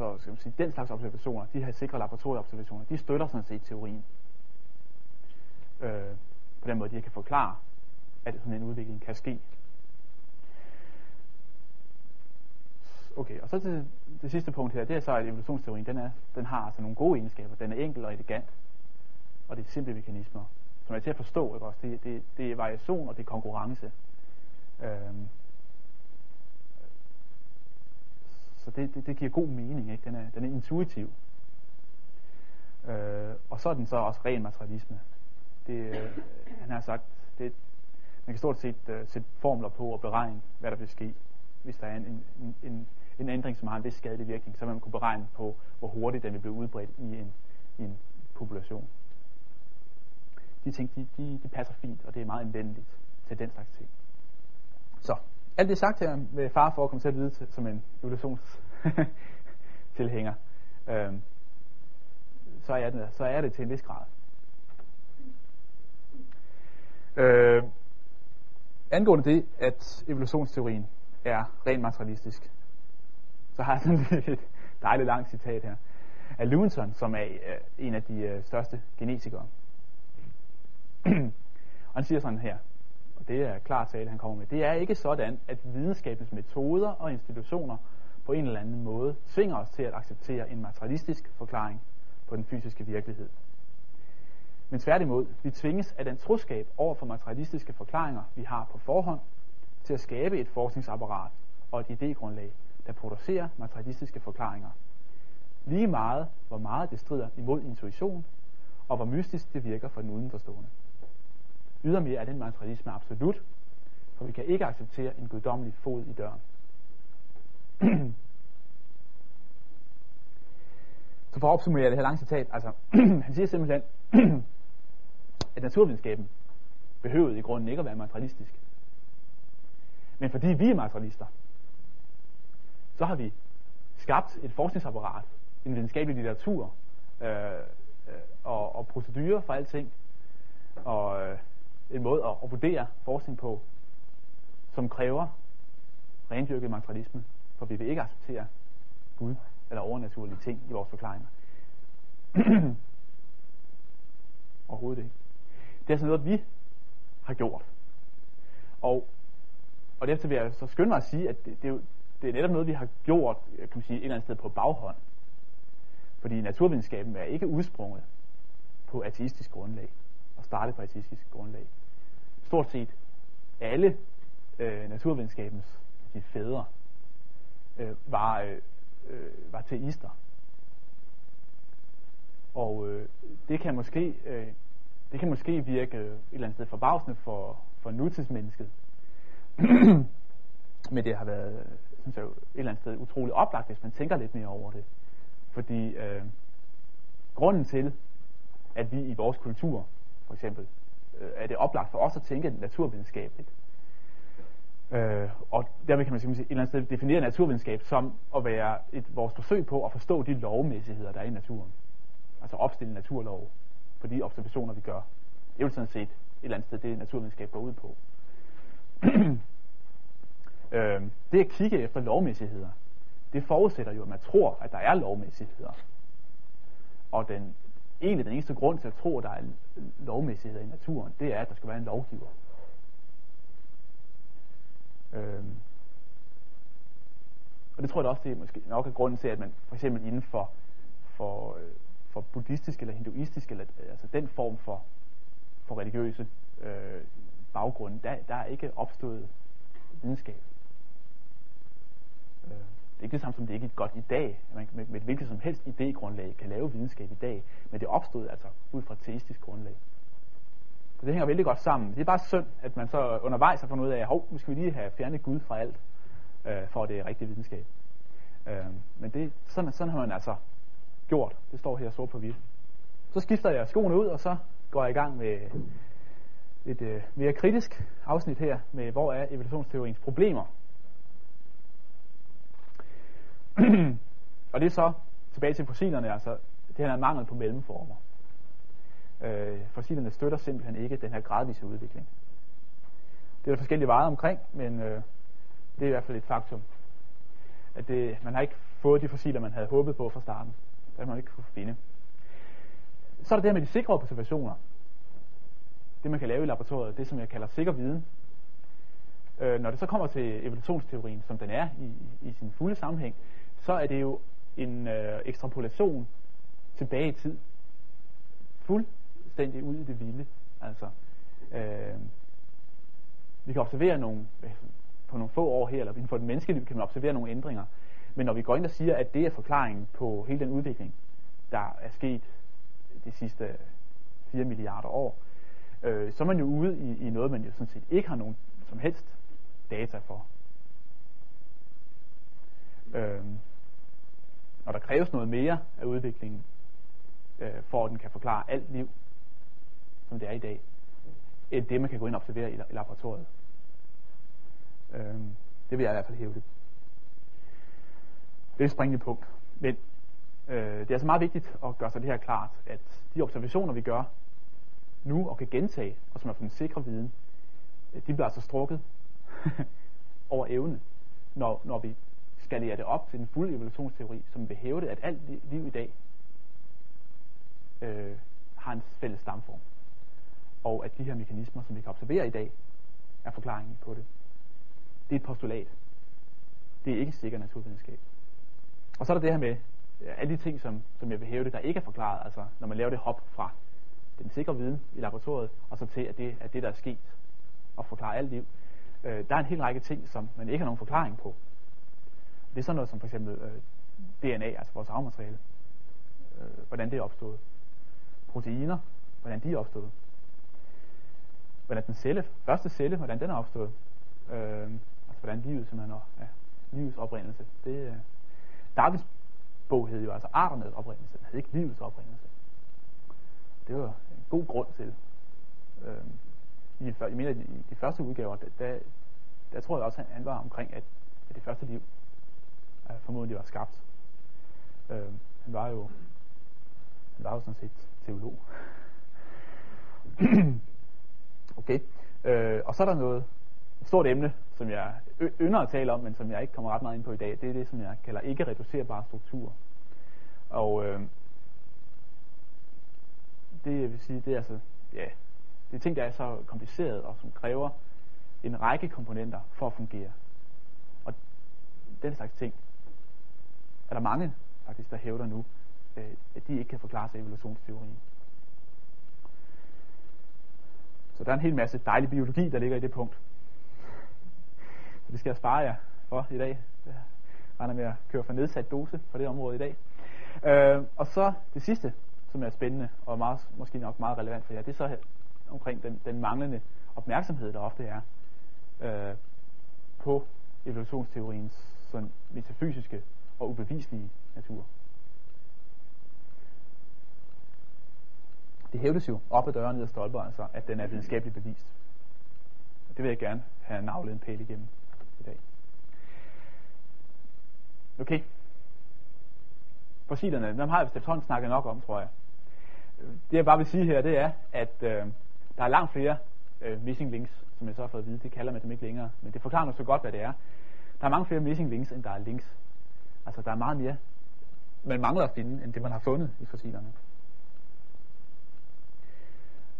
så skal man sige, den slags observationer, de her sikre laboratorieobservationer, de støtter sådan set teorien. Øh, på den måde, de kan forklare, at sådan en udvikling kan ske. Okay, og så til det sidste punkt her, det er så, at evolutionsteorien, den, er, den har altså nogle gode egenskaber. Den er enkel og elegant, og det er simple mekanismer, som er til at forstå. Ikke også? Det, det, det er variation, og det er konkurrence. Øhm, så det, det, det giver god mening. Ikke? Den, er, den er intuitiv. Øh, og så er den så også ren materialisme. Det, øh, han har sagt, det, man kan stort set øh, sætte formler på og beregne, hvad der vil ske, hvis der er en, en, en, en ændring, som har en vis skadelig virkning, så man kunne beregne på, hvor hurtigt den vil blive udbredt i en, i en population. De ting, de, de, de passer fint, og det er meget anvendeligt til den slags ting. Så, alt det sagt her med far for at komme til at vide til, som en evolutionstilhænger, øhm, så, er det, så er det til en vis grad. Øh, angående det, at evolutionsteorien er rent materialistisk, så har jeg sådan et dejligt langt citat her af Lewinson, som er øh, en af de øh, største genetikere. og han siger sådan her, og det er klar tale, han kommer med, det er ikke sådan, at videnskabens metoder og institutioner på en eller anden måde tvinger os til at acceptere en materialistisk forklaring på den fysiske virkelighed. Men tværtimod, vi tvinges af den troskab over for materialistiske forklaringer, vi har på forhånd, til at skabe et forskningsapparat og et idégrundlag, der producerer materialistiske forklaringer. Lige meget, hvor meget det strider imod intuition, og hvor mystisk det virker for den udenforstående. Ydermere er den materialisme absolut, for vi kan ikke acceptere en guddommelig fod i døren. Så for at opsummere det her lange citat, altså, han siger simpelthen, at naturvidenskaben behøvede i grunden ikke at være materialistisk. Men fordi vi er materialister, så har vi skabt et forskningsapparat, en videnskabelig litteratur øh, øh, og, og procedurer for alting, og øh, en måde at, at vurdere forskning på, som kræver rendyrket materialisme, for vi vil ikke acceptere Gud eller overnaturlige ting i vores forklaringer. Overhovedet ikke. Det er sådan noget, vi har gjort. Og, og derefter vil jeg så skynde mig at sige, at det, det, er jo, det er netop noget, vi har gjort kan man sige, et eller andet sted på baghånd. Fordi naturvidenskaben er ikke udsprunget på ateistisk grundlag starte på ateistisk grundlag. Stort set alle øh, naturvidenskabens de fædre øh, var, øh, øh, var teister. Og øh, det kan måske øh, det kan måske virke et eller andet sted forbavsende for, for nutidsmennesket. Men det har været, synes jeg, et eller andet sted utroligt oplagt, hvis man tænker lidt mere over det. Fordi øh, grunden til, at vi i vores kultur, for eksempel, øh, er det oplagt for os at tænke naturvidenskabeligt. Øh, og dermed kan man sige, et eller andet sted definere naturvidenskab som at være et, vores forsøg på at forstå de lovmæssigheder, der er i naturen. Altså opstille naturlov på de observationer, vi gør. Det er jo sådan set et eller andet sted det, naturvidenskab går ud på. øh, det at kigge efter lovmæssigheder, det forudsætter jo, at man tror, at der er lovmæssigheder. Og den, egentlig den eneste grund til at tro, at der er lovmæssigheder i naturen, det er, at der skal være en lovgiver. Øhm. Og det tror jeg også, det er måske nok er grunden til, at man for eksempel inden for, for, øh, for buddhistisk eller hinduistisk, eller øh, altså den form for, for religiøse øh, baggrunde, der, der er ikke opstået videnskab. Øh, det er ikke det samme som det ikke er godt i dag. Man med, med et hvilket som helst idégrundlag kan lave videnskab i dag, men det opstod altså ud fra et teistisk grundlag. Så det hænger vældig godt sammen. Det er bare synd, at man så undervejs har fundet ud af, at nu skal vi lige have fjernet Gud fra alt, øh, for at det er rigtig videnskab. Øh, men det, sådan, sådan har man altså gjort. Det står her sort på hvidt. Så skifter jeg skoene ud, og så går jeg i gang med et øh, mere kritisk afsnit her med, hvor er evolutionsteoriens problemer. og det er så tilbage til fossilerne, altså det her er mangel på mellemformer. Øh, fossilerne støtter simpelthen ikke den her gradvise udvikling. Det er der forskellige veje omkring, men øh, det er i hvert fald et faktum. At det, man har ikke fået de fossiler, man havde håbet på fra starten. Det har man ikke kunne finde. Så er der det her med de sikre observationer. Det man kan lave i laboratoriet, det som jeg kalder sikker viden. Øh, når det så kommer til evolutionsteorien, som den er i, i sin fulde sammenhæng, så er det jo en øh, ekstrapolation tilbage i tid. Fuldstændig ud i det vilde. Altså, øh, vi kan observere nogle, på nogle få år her, eller inden for et menneskeliv, kan man observere nogle ændringer. Men når vi går ind og siger, at det er forklaringen på hele den udvikling, der er sket de sidste 4 milliarder år, øh, så er man jo ude i, i noget, man jo sådan set ikke har nogen som helst data for. Øh, og der kræves noget mere af udviklingen, øh, for at den kan forklare alt liv, som det er i dag, end det, man kan gå ind og observere i, i laboratoriet. Øh, det vil jeg i hvert fald hæve det. Det er et springende punkt. Men øh, det er altså meget vigtigt at gøre sig det her klart, at de observationer, vi gør nu og kan gentage, og som er for den sikre viden, de bliver altså strukket over evne, når, når vi skalerer det op til den fulde evolutionsteori, som vil hæve det, at alt liv i dag øh, har en fælles stamform. Og at de her mekanismer, som vi kan observere i dag, er forklaringen på det. Det er et postulat. Det er ikke sikker naturvidenskab. Og så er der det her med øh, alle de ting, som, som jeg vil hæve det, der ikke er forklaret. Altså når man laver det hop fra den sikre viden i laboratoriet, og så til, at det er det, der er sket, og forklare alt liv. Øh, der er en hel række ting, som man ikke har nogen forklaring på. Det er sådan noget som for eksempel øh, DNA, altså vores arvemateriale. Øh, hvordan det er opstået. Proteiner, hvordan de er opstået. Hvordan den celle, første celle, hvordan den er opstået. Øh, altså hvordan livet simpelthen er, ja, livets oprindelse. Det, øh, Darwins bog hed jo altså arternes oprindelse, den hed ikke livets oprindelse. Det var en god grund til. Øh, i, jeg mener, i de første udgaver, der, der, der tror jeg også, han var omkring, at, at det første liv uh, formodentlig var skabt. Øh, han var jo han var jo sådan set teolog. okay. Øh, og så er der noget, et stort emne, som jeg ynder at tale om, men som jeg ikke kommer ret meget ind på i dag. Det er det, som jeg kalder ikke reducerbare strukturer. Og øh, det vil sige, det er altså, ja, det er ting, der er så kompliceret og som kræver en række komponenter for at fungere. Og den slags ting er der mange faktisk, der hævder nu, øh, at de ikke kan forklare sig evolutionsteorien. Så der er en hel masse dejlig biologi, der ligger i det punkt. Så det skal jeg spare jer for i dag. Jeg regner med at køre for nedsat dose på det område i dag. Øh, og så det sidste, som er spændende og meget, måske nok meget relevant for jer, det er så omkring den, den manglende opmærksomhed, der ofte er øh, på evolutionsteoriens sådan metafysiske og ubeviselige natur. Det hævdes jo op ad døren ned ad stolper, altså, at den er videnskabeligt bevist. Og det vil jeg gerne have navlet en pæl igennem i dag. Okay. Fossilerne, dem har jeg vist snakket nok om, tror jeg. Det jeg bare vil sige her, det er, at øh, der er langt flere øh, missing links, som jeg så har fået at vide. Det kalder man dem ikke længere, men det forklarer mig så godt, hvad det er. Der er mange flere missing links, end der er links. Altså, der er meget mere, man mangler at finde, end det, man har fundet i fossilerne.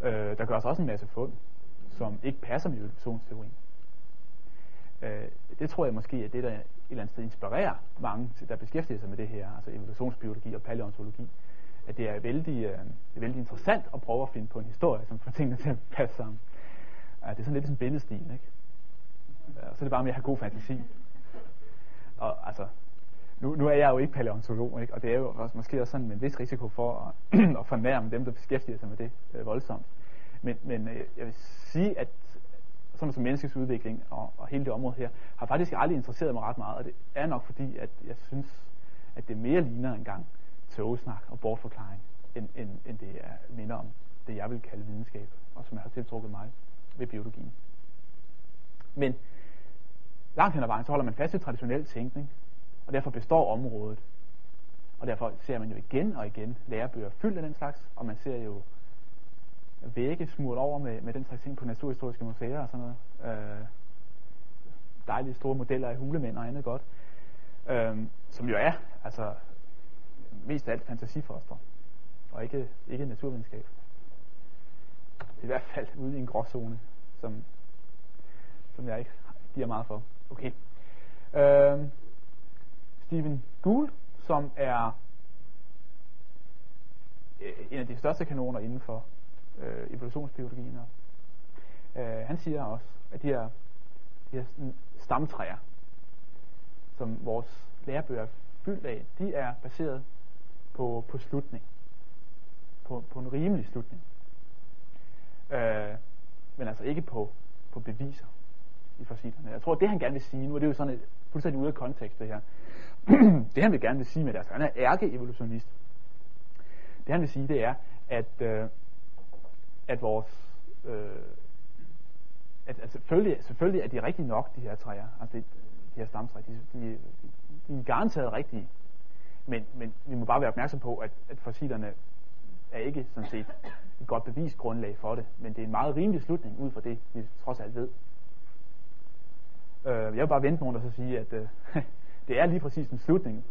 Øh, der gøres også en masse fund, som ikke passer med evolutionsteorien. Øh, det tror jeg måske er det, der et eller andet sted inspirerer mange, der beskæftiger sig med det her, altså evolutionsbiologi og paleontologi. At det er vældig, øh, vældig interessant at prøve at finde på en historie, som får tingene til at passe sammen. Ja, det er sådan lidt ligesom som billedstil, ikke? Og så er det bare med at have god fantasi. Og altså, nu, nu er jeg jo ikke paleontolog, ikke? og det er jo også, måske også sådan med en vis risiko for at, at fornærme dem, der beskæftiger sig med det øh, voldsomt. Men, men øh, jeg vil sige, at sådan som menneskets udvikling og, og hele det område her, har faktisk aldrig interesseret mig ret meget, og det er nok fordi, at jeg synes, at det mere ligner en gang og bortforklaring, end, end, end det er minder om det, jeg vil kalde videnskab, og som jeg har tiltrukket mig ved biologien. Men langt hen ad vejen, så holder man fast i traditionel tænkning, og derfor består området. Og derfor ser man jo igen og igen lærebøger fyldt af den slags, og man ser jo vægge smurt over med, med den slags ting på naturhistoriske museer og sådan noget. Øh, dejlige store modeller af hulemænd og andet godt. Øh, som jo er, altså, mest af alt fantasifoster, og ikke, ikke naturvidenskab. I hvert fald ude i en gråzone, som, som jeg ikke giver meget for. Okay. Øh, Stephen Gould, som er øh, en af de største kanoner inden for øh, evolutionsbiologien. Øh, han siger også, at de her, de her stamtræer, som vores lærebøger er fyldt af, de er baseret på, på slutning. På, på en rimelig slutning. Øh, men altså ikke på, på beviser i fossilerne. Jeg tror, det han gerne vil sige, nu er det jo sådan et fuldstændig ude af kontekst det her. det han vil gerne vil sige med det, altså han er ærke-evolutionist. Det han vil sige, det er, at, øh, at vores... Øh, at, at selvfølgelig, selvfølgelig er de rigtige nok, de her træer, altså det, de her stamtræer, de, de, de er garanteret rigtige, men, men vi må bare være opmærksom på, at, at fossilerne er ikke sådan set et godt bevisgrundlag for det, men det er en meget rimelig slutning ud fra det, vi trods alt ved. Øh, jeg vil bare vente nogen, der så sige, at øh, det er lige præcis en slutning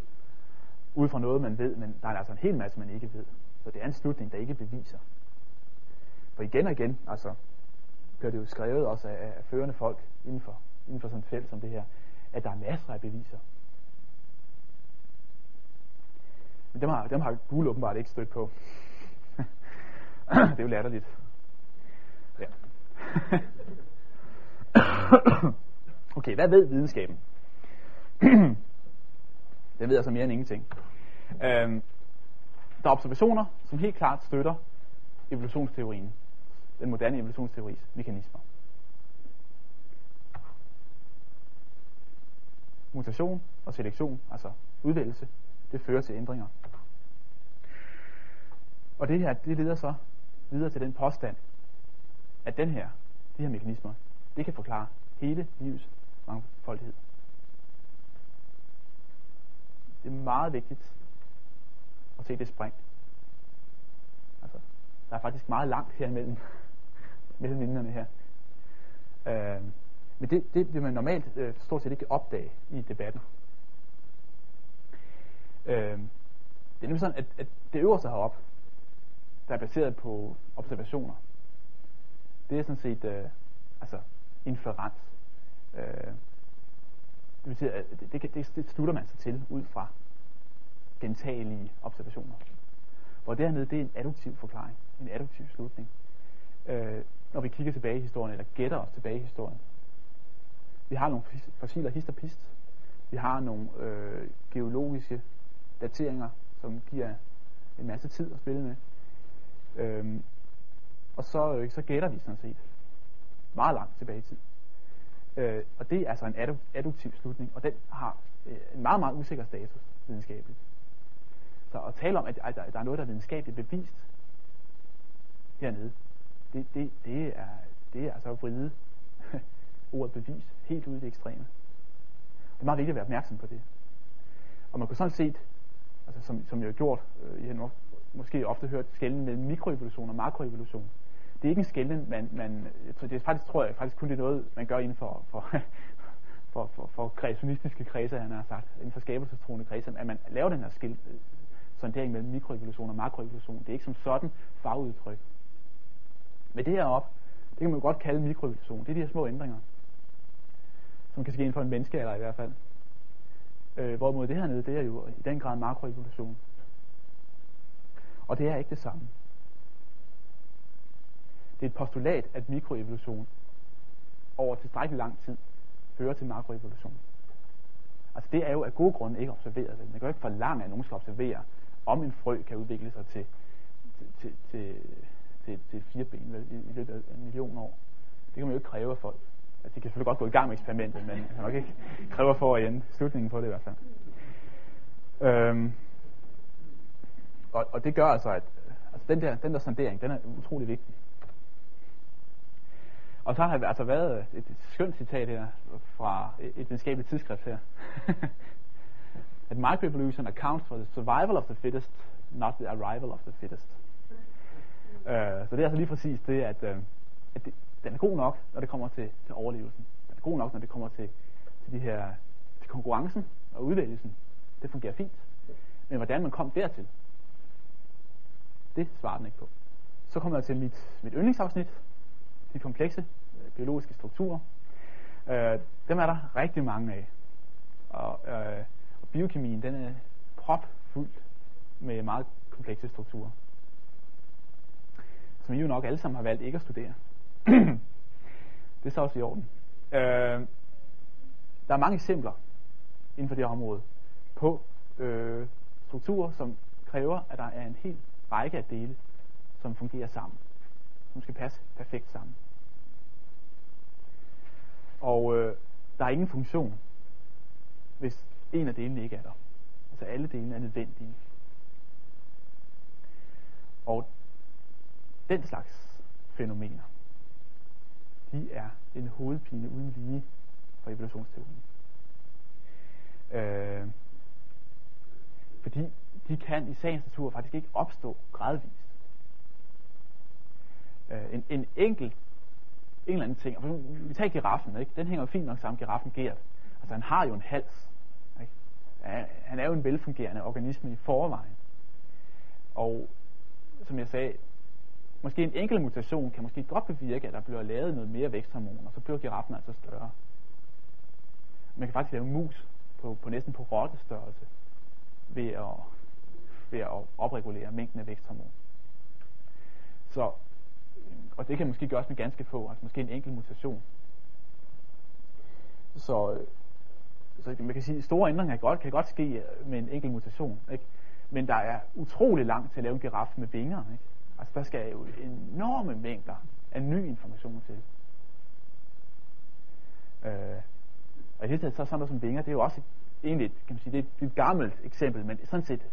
ud fra noget, man ved, men der er altså en hel masse, man ikke ved. Så det er en slutning, der ikke beviser. For igen og igen, altså, gør det jo skrevet også af, af førende folk inden for, inden for sådan et felt som det her, at der er masser af beviser. Men dem har, dem har Google åbenbart ikke stødt på. det er jo latterligt. Ja. okay, hvad ved videnskaben? Den ved altså mere end ingenting. Øhm, der er observationer, som helt klart støtter evolutionsteorien, den moderne evolutionsteoris mekanismer. Mutation og selektion, altså udvælgelse, det fører til ændringer. Og det her, det leder så videre til den påstand, at den her, de her mekanismer, det kan forklare hele livets mangfoldighed. Det er meget vigtigt at se det spring. Altså, der er faktisk meget langt her imellem, mellem linjerne her. Øh, men det, det vil man normalt øh, stort set ikke opdage i debatten. Øh, det er nemlig sådan, at, at det øverste heroppe, der er baseret på observationer, det er sådan set øh, altså inferens. Øh, det betyder, at det, det, det, det slutter man sig til ud fra gentagelige observationer. Hvor dernede, det er en adduktiv forklaring, en adduktiv slutning. Øh, når vi kigger tilbage i historien, eller gætter os tilbage i historien. Vi har nogle fossiler hist og pist. Vi har nogle øh, geologiske dateringer, som giver en masse tid at spille med. Øhm, og så, øh, så gætter vi sådan set meget langt tilbage i tid. Øh, og det er altså en adduktiv slutning, og den har øh, en meget, meget usikker status videnskabeligt. Så at tale om, at, at, at der er noget, der er videnskabeligt bevist hernede, det, det, det, er, det er altså at vride ordet bevis helt ud i det ekstreme. Det er meget vigtigt at være opmærksom på det. Og man kan sådan set, altså som, som jeg har gjort, øh, I har nok, måske ofte hørt skælden mellem mikroevolution og makroevolution. Det er ikke en skælden, man, man jeg tror, det er faktisk, tror jeg faktisk kun det er noget, man gør inden for, for, for, for, for kreationistiske kredse, han har sagt, inden for skabelsestroende kredse, at man laver den her skil, øh, sondering mellem mikroevolution og makroevolution. Det er ikke som sådan fagudtryk. Men det her op, det kan man jo godt kalde mikroevolution. Det er de her små ændringer, som kan ske inden for en eller i hvert fald. Øh, hvorimod det hernede, det er jo i den grad makroevolution. Og det er ikke det samme. Det er et postulat, at mikroevolution over tilstrækkelig lang tid fører til makroevolution. Altså det er jo af gode grunde ikke observeret. Man kan jo ikke forlange, at nogen skal observere, om en frø kan udvikle sig til, til, til, til, til fire ben i, i løbet af en million år. Det kan man jo ikke kræve af folk. Altså, de kan selvfølgelig godt gå i gang med eksperimentet, men man kan nok ikke kræve for at ende slutningen på det i hvert fald. Øhm, og, og det gør altså, at altså den, der, den der sondering, den er utrolig vigtig. Og så har der altså været et, et skønt citat her fra et, videnskabeligt tidsskrift her. At microevolution accounts for the survival of the fittest, not the arrival of the fittest. Uh, så det er altså lige præcis det, at, uh, at det, den er god nok, når det kommer til, til overlevelsen. Den er god nok, når det kommer til, til, de her, til konkurrencen og udvælgelsen. Det fungerer fint. Men hvordan man kom dertil, det svarer den ikke på. Så kommer jeg til mit, mit yndlingsafsnit, de komplekse øh, biologiske strukturer. Øh, dem er der rigtig mange af. Og, øh, og biokemien, den er propfuld med meget komplekse strukturer. Som I jo nok alle sammen har valgt ikke at studere. det er så også i orden. Øh, der er mange eksempler inden for det her område på øh, strukturer, som kræver, at der er en hel række af dele, som fungerer sammen som skal passe perfekt sammen. Og øh, der er ingen funktion, hvis en af delene ikke er der. Altså alle delene er nødvendige. Og den slags fænomener, de er en hovedpine uden lige for evolutionsteorien. Øh, fordi de kan i sagens natur faktisk ikke opstå gradvist øh, en, en enkel en eller anden ting. Og vi tager giraffen, ikke? den hænger jo fint nok sammen, giraffen Gert. Altså han har jo en hals. Ikke? Han er jo en velfungerende organisme i forvejen. Og som jeg sagde, måske en enkelt mutation kan måske godt bevirke, at der bliver lavet noget mere væksthormon, og så bliver giraffen altså større. Man kan faktisk lave mus på, på næsten på rottestørrelse ved at, ved at opregulere mængden af væksthormon. Så og det kan måske gøres med ganske få, altså måske en enkelt mutation. Så, øh, så man kan sige, at store ændringer kan godt, kan godt ske øh, med en enkelt mutation. Ikke? Men der er utrolig langt til at lave en giraf med vinger. Ikke? Altså der skal jo enorme mængder af ny information til. Øh, og i det taget så sådan noget som vinger, det er jo også egentlig et, kan man sige, det er et, gammelt eksempel, men sådan set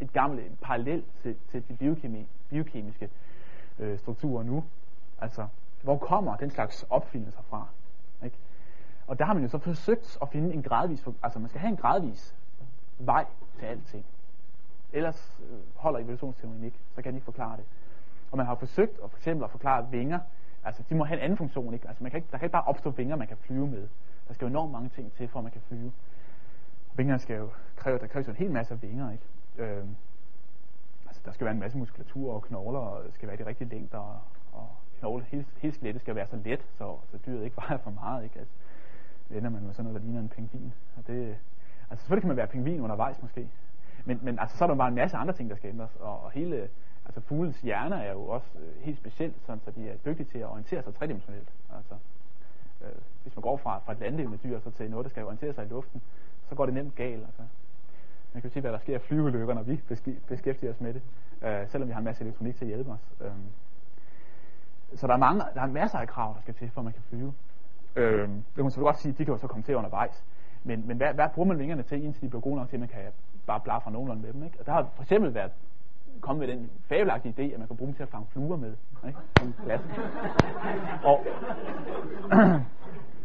et gammelt parallel til, til de biokemi, biokemiske øh, strukturer nu. Altså, hvor kommer den slags opfindelser fra? Ikke? Og der har man jo så forsøgt at finde en gradvis, altså man skal have en gradvis vej til alting. Ellers øh, holder evolutionsteorien ikke, så kan den ikke forklare det. Og man har forsøgt at for eksempel at forklare vinger, altså de må have en anden funktion, ikke? Altså man kan ikke, der kan ikke bare opstå vinger, man kan flyve med. Der skal jo enormt mange ting til, for at man kan flyve. Vingerne skal jo kræve, der kræves jo en hel masse vinger, ikke? Øhm, der skal være en masse muskulatur og knogler, og det skal være de rigtige længder, og, og knogle, hele, hele skelettet skal være så let, så, så dyret ikke vejer for meget. Ikke? Altså, det ender man med sådan noget, der ligner en pingvin. Og det, altså selvfølgelig kan man være pingvin undervejs måske, men, men altså, så er der bare en masse andre ting, der skal ændres, og, og hele, altså fuglens hjerne er jo også øh, helt specielt, sådan, så de er dygtige til at orientere sig tredimensionelt. Altså, øh, hvis man går fra, fra et landlevende dyr så til noget, der skal orientere sig i luften, så går det nemt galt. Altså. Man kan jo se, hvad der sker af flyvelykker, når vi beskæftiger os med det, øh, selvom vi har en masse elektronik til at hjælpe os. Øh. Så der er, mange, der er masser af krav, der skal til, for at man kan flyve. Øh, det kan man så godt sige, de kan jo så komme til undervejs. Men, men hvad, hvad bruger man vingerne til, indtil de bliver gode nok til, at man kan bare blafre nogenlunde med dem? Ikke? Og der har for eksempel været kommet med den fabelagtige idé, at man kan bruge dem til at fange fluer med. Ikke? Glas. Og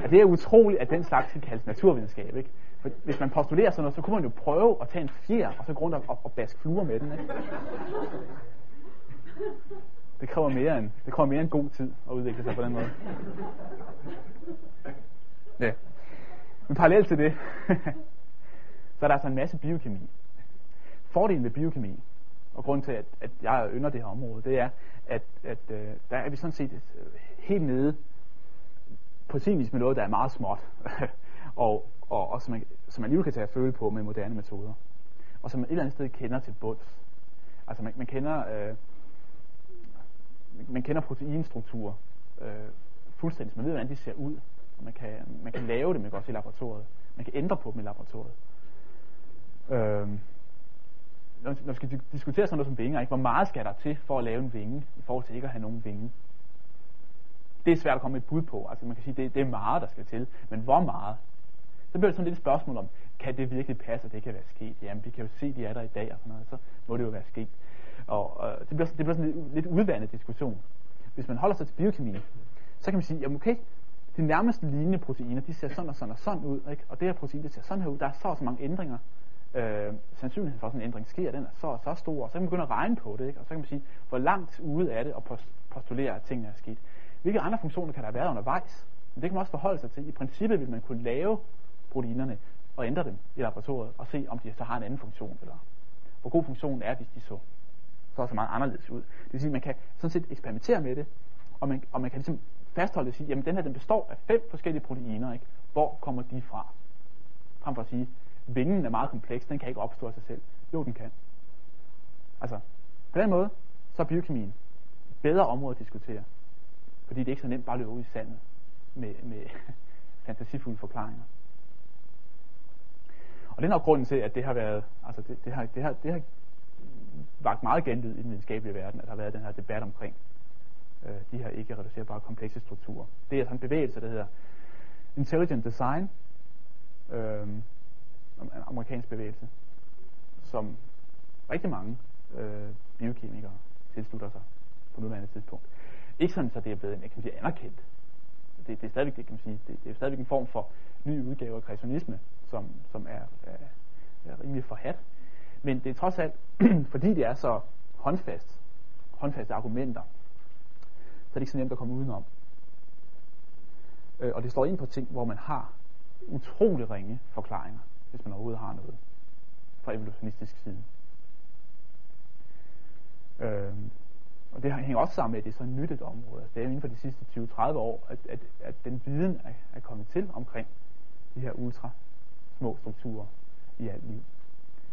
ja, det er utroligt, at den slags kan kaldes naturvidenskab. Ikke? For hvis man postulerer sådan noget, så kunne man jo prøve at tage en fjer, og så gå rundt og, og baske fluer med den. Ikke? Det kræver mere end, det kræver mere end god tid at udvikle sig på den måde. Ja. Men parallelt til det, så er der altså en masse biokemi. Fordelen ved biokemi, og grund til, at, at jeg ynder det her område, det er, at, at øh, der er vi sådan set øh, helt nede på sin vis med noget, der er meget småt, og, og, og som, man, som man alligevel kan tage at føle på med moderne metoder, og som man et eller andet sted kender til bunds. Altså man, man kender øh, man kender proteinstrukturer øh, fuldstændig, så man ved, hvordan de ser ud, og man kan, man kan lave dem også i laboratoriet. Man kan ændre på dem i laboratoriet. Øh, når, når vi skal diskutere sådan noget som vinger, ikke? hvor meget skal der til for at lave en vinge, i forhold til ikke at have nogen vinge? Det er svært at komme med et bud på. Altså man kan sige, det, det er meget, der skal til. Men hvor meget? Så bliver det sådan lidt et spørgsmål om, kan det virkelig passe, at det kan være sket? Jamen, vi kan jo se, at de er der i dag, og sådan noget, så må det jo være sket. Og øh, det, bliver, det bliver sådan en lidt, lidt udvandet diskussion. Hvis man holder sig til biokemi, så kan man sige, jamen okay, de nærmeste lignende proteiner, de ser sådan og sådan og sådan ud, ikke? og det her protein, det ser sådan her ud, der er så og så mange ændringer. Øh, sandsynligheden for, at sådan en ændring sker, den er så og så stor, og så kan man begynde at regne på det, ikke? og så kan man sige, hvor langt ude er det at postulere, at tingene er sket. Hvilke andre funktioner kan der være undervejs? Men det kan man også forholde sig til. I princippet vil man kunne lave proteinerne og ændre dem i laboratoriet, og se, om de så har en anden funktion, eller hvor god funktionen er, hvis de så så så meget anderledes ud. Det vil sige, at man kan sådan set eksperimentere med det, og man, og man kan ligesom fastholde det og sige, jamen den her den består af fem forskellige proteiner, ikke? hvor kommer de fra? Frem for at sige, vingen er meget kompleks, den kan ikke opstå af sig selv. Jo, den kan. Altså, på den måde, så er biokemien et bedre område at diskutere. Fordi det er ikke så nemt bare at løbe ud i sandet med, med fantasifulde forklaringer. Og det er nok grunden til, at det har været, altså det, det, har, det, har, det har vagt meget genlyd i den videnskabelige verden, at der har været den her debat omkring øh, de her ikke reducerbare komplekse strukturer. Det er sådan en bevægelse, der hedder Intelligent Design, øh, en amerikansk bevægelse, som rigtig mange øh, biokemikere tilslutter sig på nuværende tidspunkt. Ikke sådan, så det er blevet kan man sige, anerkendt. Det, det, er stadigvæk, det, kan man sige, det, det er stadigvæk en form for ny udgave af kreationisme, som, som er, er, er rimelig forhat. Men det er trods alt, fordi det er så håndfast, håndfaste argumenter, så er det ikke så nemt at komme udenom. Øh, og det står ind på ting, hvor man har utrolig ringe forklaringer, hvis man overhovedet har noget fra evolutionistisk side. Øh, og det hænger også sammen med, at det er så nyt et område. Altså, det er inden for de sidste 20-30 år, at, at, at den viden er, er kommet til omkring de her ultra små strukturer i alt liv.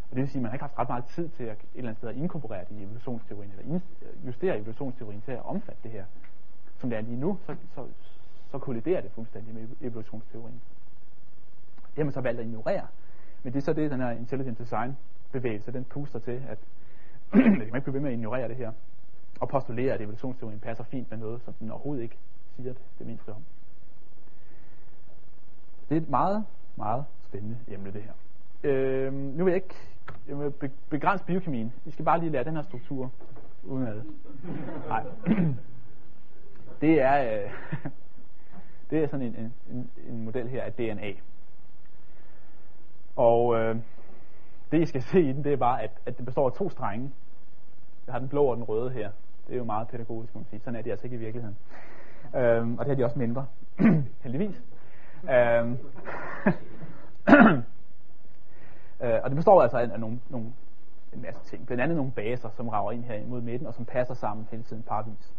Og det vil sige, at man har ikke haft ret meget tid til at et eller andet sted at inkorporere det i evolutionsteorien, eller justere evolutionsteorien til at omfatte det her. Som det er lige nu, så, så, så kolliderer det fuldstændig med evolutionsteorien. Det har man så valgt at ignorere. Men det er så det, den her intelligent design bevægelse, den puster til, at det kan man ikke blive ved med at ignorere det her, og postulere, at evolutionsteorien passer fint med noget, som den overhovedet ikke siger det, det mindste om. Det er et meget, meget spændende emne, det her. Øh, nu vil jeg ikke jeg vil begrænse biokemien. I skal bare lige lære den her struktur udenad. Nej. Det er, øh, det er sådan en, en, en model her af DNA. Og øh, det I skal se i den, det er bare, at, at det består af to strenge. Jeg har den blå og den røde her. Det er jo meget pædagogisk, må man sige. Sådan er det altså ikke i virkeligheden. Øhm, og det har de også mindre. Heldigvis. Øhm, Øh, og det består altså af, af nogle, nogle, en masse ting. Blandt andet nogle baser, som rager ind her mod midten, og som passer sammen hele tiden parvis.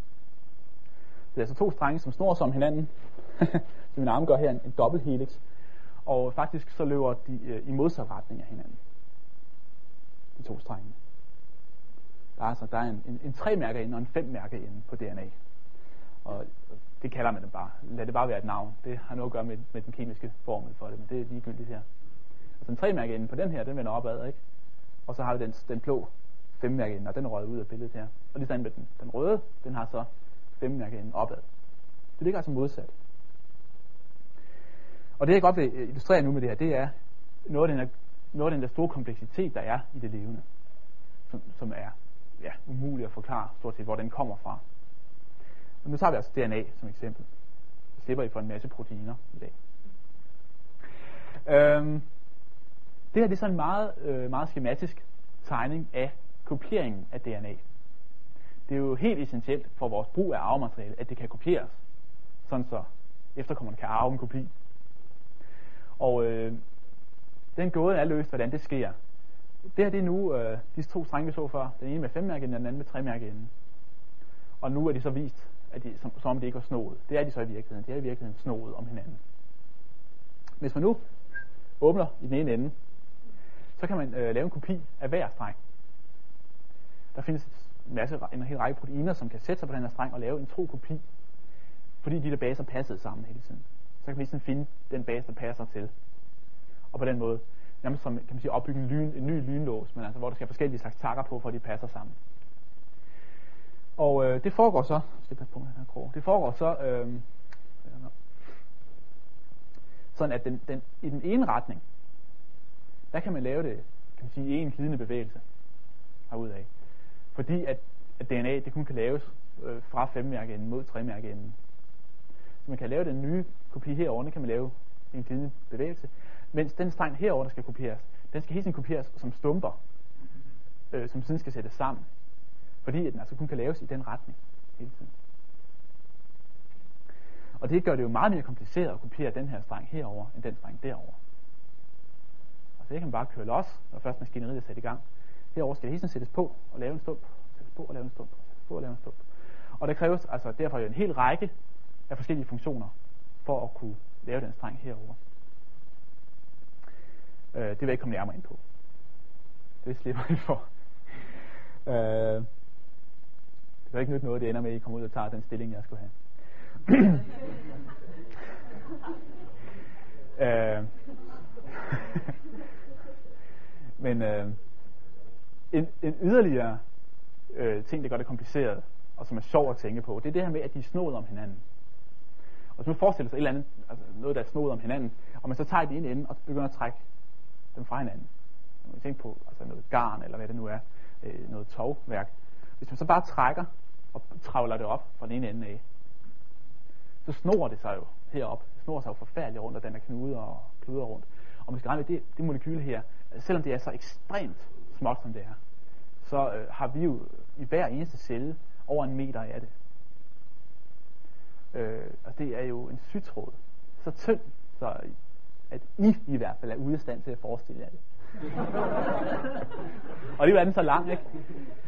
Det er altså to strenge, som snor som hinanden. som min arm gør her, en, en dobbelt helix. Og faktisk så løber de øh, i modsat retning af hinanden. De to strenge raser. der er en, en, en tre mærke inde og en fem mærke inde på DNA. Og det kalder man det bare. Lad det bare være et navn. Det har noget at gøre med, med den kemiske formel for det, men det er ligegyldigt her. Altså en tre mærke inde på den her, den vender opad, ikke? Og så har vi den, den blå 5 mærke inde, og den er røget ud af billedet her. Og lige sådan med den, den røde, den har så 5 mærke inde opad. Det ligger altså modsat. Og det jeg godt vil øh, illustrere nu med det her, det er noget af den, her, noget af den der store kompleksitet, der er i det levende, som, som er ja, umuligt at forklare stort set, hvor den kommer fra. Men nu tager vi altså DNA som eksempel. Så slipper I for en masse proteiner i dag. Øhm, det her det er sådan en meget, øh, meget skematisk tegning af kopieringen af DNA. Det er jo helt essentielt for vores brug af arvemateriale, at det kan kopieres, sådan så efterkommerne kan arve en kopi. Og øh, den gåde er løst, hvordan det sker. Det her det er nu øh, de to strenge, vi så før. Den ene med fem mærke den anden med tre mærke inden. Og nu er de så vist, at de, som, som om det ikke var snoet. Det er de så i virkeligheden. Det er i virkeligheden snoet om hinanden. Hvis man nu åbner i den ene ende, så kan man øh, lave en kopi af hver streng. Der findes en masse, en hel række proteiner, som kan sætte sig på den her streng og lave en tro kopi, fordi de der baser passede sammen hele tiden. Så kan vi sådan ligesom finde den base, der passer til. Og på den måde, nærmest som, kan man sige, opbygge en, lyn, en ny lynlås, men altså, hvor der skal forskellige slags takker på, for at de passer sammen. Og øh, det foregår så, skal passe på den her krog, det foregår så, øh, sådan at den, den, i den ene retning, der kan man lave det, kan man sige, i en glidende bevægelse herudaf. Fordi at, at DNA, det kun kan laves øh, fra femmærkeenden mod tremærkeenden. Så man kan lave den nye kopi herovre, kan man lave en glidende bevægelse. Mens den streng herover der skal kopieres, den skal hele tiden kopieres som stumper, øh, som siden skal sættes sammen. Fordi at den altså kun kan laves i den retning hele tiden. Og det gør det jo meget mere kompliceret at kopiere den her streng herover end den streng derover. Og så kan man bare køre los, når først maskineriet er sat i gang. Herover skal det hele tiden sættes på og lave en stump, sættes på og lave en stump, sættes på og lave en stump. Og der kræves altså derfor jo en hel række af forskellige funktioner for at kunne lave den streng herover. Øh, det vil jeg ikke komme nærmere ind på. Det slipper vi for. Øh, det er ikke nyt noget, det ender med, at I kommer ud og tager den stilling, jeg skulle have. øh, men øh, en, en yderligere øh, ting, der gør det kompliceret, og som er sjov at tænke på, det er det her med, at de er snået om hinanden. Og hvis man forestiller sig et eller andet, altså noget, der er snået om hinanden, og man så tager det ind ende og begynder at trække dem fra hinanden. Man vi tænker på altså noget garn, eller hvad det nu er, øh, noget tovværk. Hvis man så bare trækker og travler det op fra den ene ende af, så snor det sig jo herop. Det snor sig jo forfærdeligt rundt, og den er knuder og kluder rundt. Og man skal regne med, det, det molekyle her, selvom det er så ekstremt småt som det er, så øh, har vi jo i hver eneste celle over en meter af det. Øh, og det er jo en sytråd. Så tynd, så at I i hvert fald er ude af stand til at forestille jer det. og det er den så lang, ikke?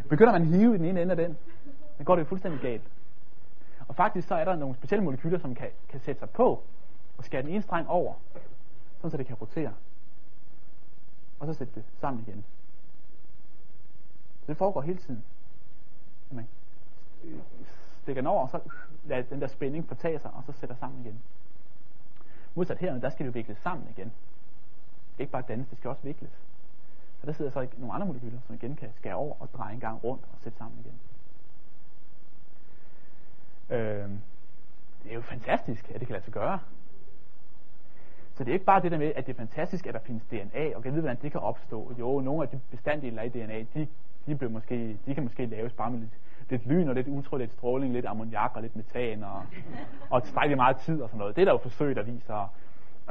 Begynder man at hive i den ene ende af den, så går det jo fuldstændig galt. Og faktisk så er der nogle specielle molekyler, som kan, kan sætte sig på og skære den ene streng over, sådan så det kan rotere. Og så sætte det sammen igen. Så det foregår hele tiden. Man stikker den over, og så lader den der spænding fortage sig, og så sætter sammen igen. Modsat her, der skal det jo vikles sammen igen. Ikke bare dannes, det skal også vikles. Og der sidder så nogle andre molekyler, som igen kan skære over og dreje en gang rundt og sætte sammen igen. Øh, det er jo fantastisk, at det kan lade sig gøre. Så det er ikke bare det der med, at det er fantastisk, at der findes DNA, og kan vide, hvordan det kan opstå. Jo, nogle af de bestanddele i DNA, de, de, blev måske, de kan måske laves bare med lidt, lidt lyn og lidt ultra, lidt stråling, lidt ammoniak og lidt metan, og, og tilstrækkeligt meget tid og sådan noget. Det er der jo forsøg, der viser.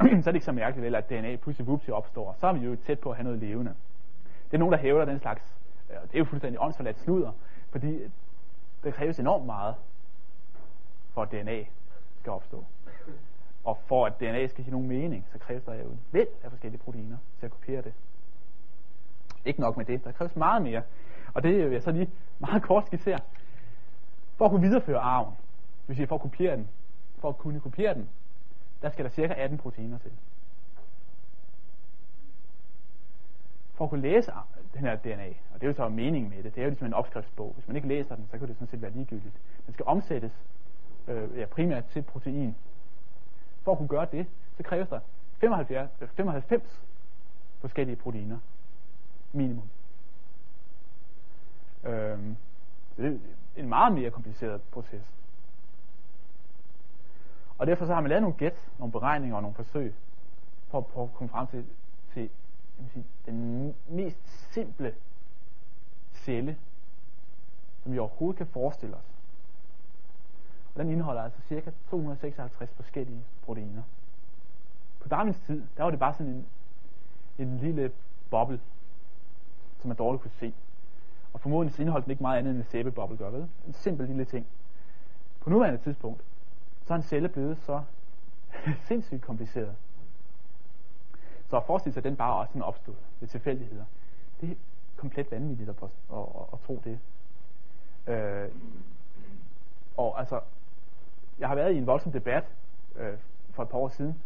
så er det ikke så mærkeligt, vel, at DNA pludselig vupsi opstår. Så er vi jo tæt på at have noget levende. Det er nogen, der hævder den slags. Øh, det er jo fuldstændig åndsforladt snuder, fordi det kræves enormt meget for at DNA skal opstå. Og for at DNA skal give nogen mening, så kræves der jo en væld af forskellige proteiner til at kopiere det. Ikke nok med det, der kræves meget mere. Og det vil jeg så lige meget kort skitsere. For at kunne videreføre arven, det vil sige for at kopiere den, for at kunne kopiere den, der skal der cirka 18 proteiner til. For at kunne læse den her DNA, og det er jo så meningen med det, det er jo ligesom en opskriftsbog. Hvis man ikke læser den, så kan det sådan set være ligegyldigt. Den skal omsættes øh, ja, primært til protein. For at kunne gøre det, så kræves der 75, 95 øh, forskellige proteiner minimum. Øh, det er en meget mere kompliceret proces. Og derfor så har man lavet nogle gæt, nogle beregninger og nogle forsøg, for at prøve at komme frem til, til jeg sige, den mest simple celle, som vi overhovedet kan forestille os. Og den indeholder altså cirka 256 forskellige proteiner. På Darwins tid, der var det bare sådan en, en lille boble, som man dårligt kunne se. Og formodentlig indeholdt den ikke meget andet end en sæbeboble gør, vel? En simpel lille ting. På nuværende tidspunkt, så er en celle blevet så sindssygt kompliceret. Så at forestille sig, at den bare også sådan opstod ved tilfældigheder, det er komplet vanvittigt at, at, at, at tro det. Øh, og altså, jeg har været i en voldsom debat øh, for et par år siden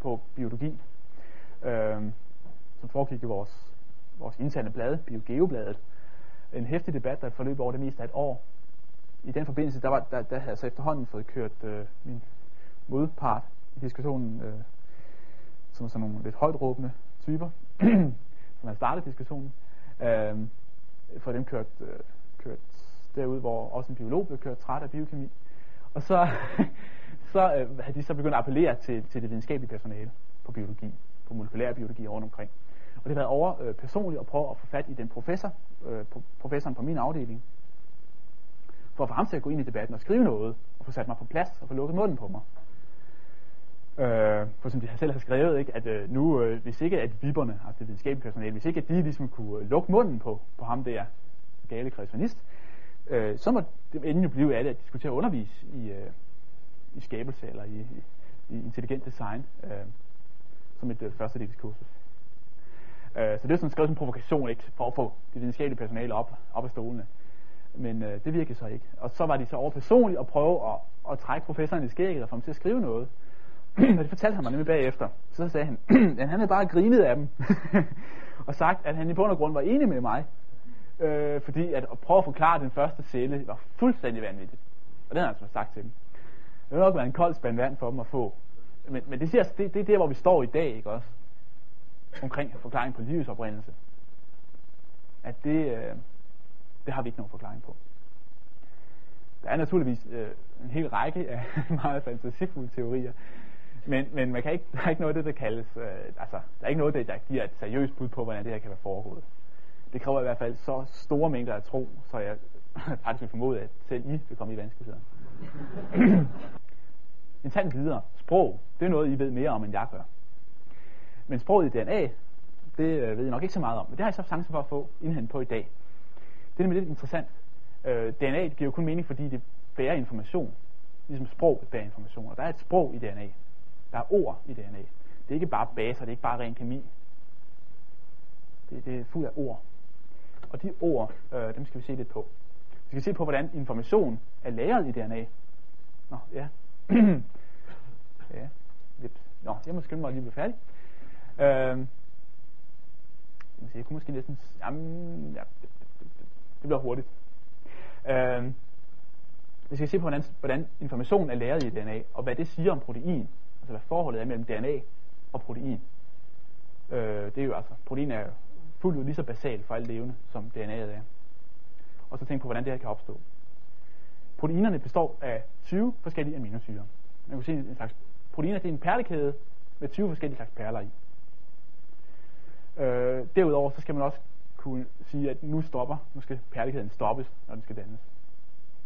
på biologi, øh, som foregik i vores, vores interne blad, Biogeobladet. En hæftig debat, der forløb over det meste af et år. I den forbindelse, der, var, der, der havde jeg så efterhånden fået kørt øh, min modpart i diskussionen, øh, som sådan nogle lidt højt råbende typer, som havde startet diskussionen, øh, for dem kørt, øh, kørt derud, hvor også en biolog blev kørt træt af biokemi. Og så, så øh, havde de så begyndt at appellere til, til det videnskabelige personale på biologi, på molekylær biologi rundt omkring. Og det har været over øh, personligt at prøve at få fat i den professor, øh, professoren på min afdeling, for at få ham til at gå ind i debatten og skrive noget, og få sat mig på plads og få lukket munden på mig. Øh, for som de selv har skrevet, ikke, at øh, nu, øh, hvis ikke at viberne, altså det videnskabelige personale, hvis ikke at de ligesom kunne øh, lukke munden på, på ham der, gale kreationist, øh, så må det endelig blive af det at diskutere at undervise i, øh, i skabelse eller i, i, i intelligent design øh, som et øh, første dels kursus. Øh, så det er sådan skrevet som en provokation ikke, for at få det videnskabelige personale op, op af stolene. Men øh, det virkede så ikke. Og så var de så over personligt at prøve at, at trække professoren i skægget og få ham til at skrive noget. og det fortalte han mig nemlig bagefter. Så sagde han, at han havde bare grinet af dem. og sagt, at han i bund og grund var enig med mig. Øh, fordi at, at prøve at forklare den første celle var fuldstændig vanvittigt. Og det har han altså sagt til dem. Det ville nok være en kold spand vand for dem at få. Men, men det, siger, det, det er der, hvor vi står i dag, ikke også? Omkring forklaring på livets oprindelse. At det, øh, det har vi ikke nogen forklaring på. Der er naturligvis øh, en hel række af meget fantasifulde teorier, men, men man kan ikke, der er ikke noget af det, der kaldes, øh, altså, der er ikke noget, der giver et seriøst bud på, hvordan det her kan være foregået. Det kræver i hvert fald så store mængder af tro, så jeg faktisk vil formode, at selv I vil komme i vanskeligheder. en tand videre. Sprog, det er noget, I ved mere om, end jeg gør. Men sproget i DNA, det øh, ved jeg nok ikke så meget om. Men det har jeg så chancen for at få indhent på i dag. Det er nemlig lidt interessant. Øh, DNA det giver jo kun mening, fordi det bærer information. Ligesom sprog bærer information. Og der er et sprog i DNA. Der er ord i DNA. Det er ikke bare baser, det er ikke bare ren kemi. Det, det er fuld af ord. Og de ord, øh, dem skal vi se lidt på. Vi skal se på, hvordan information er lagret i DNA. Nå, ja. ja, lidt. Nå, jeg må skynde mig lige blive færdig. Øh, jeg kunne måske næsten... Jamen, ja, det, det, det bliver hurtigt. Øh, vi skal se på, hvordan, hvordan information er lagret i DNA, og hvad det siger om protein. Altså hvad forholdet er mellem DNA og protein. Øh, det er jo altså, protein er fuldt ud lige så basalt for alt levende, som DNA'et er. Og så tænk på, hvordan det her kan opstå. Proteinerne består af 20 forskellige aminosyre. Man kan sige, en slags proteiner det er en perlekæde med 20 forskellige slags perler i. Øh, derudover så skal man også kunne sige, at nu stopper, nu skal perlekæden stoppes, når den skal dannes.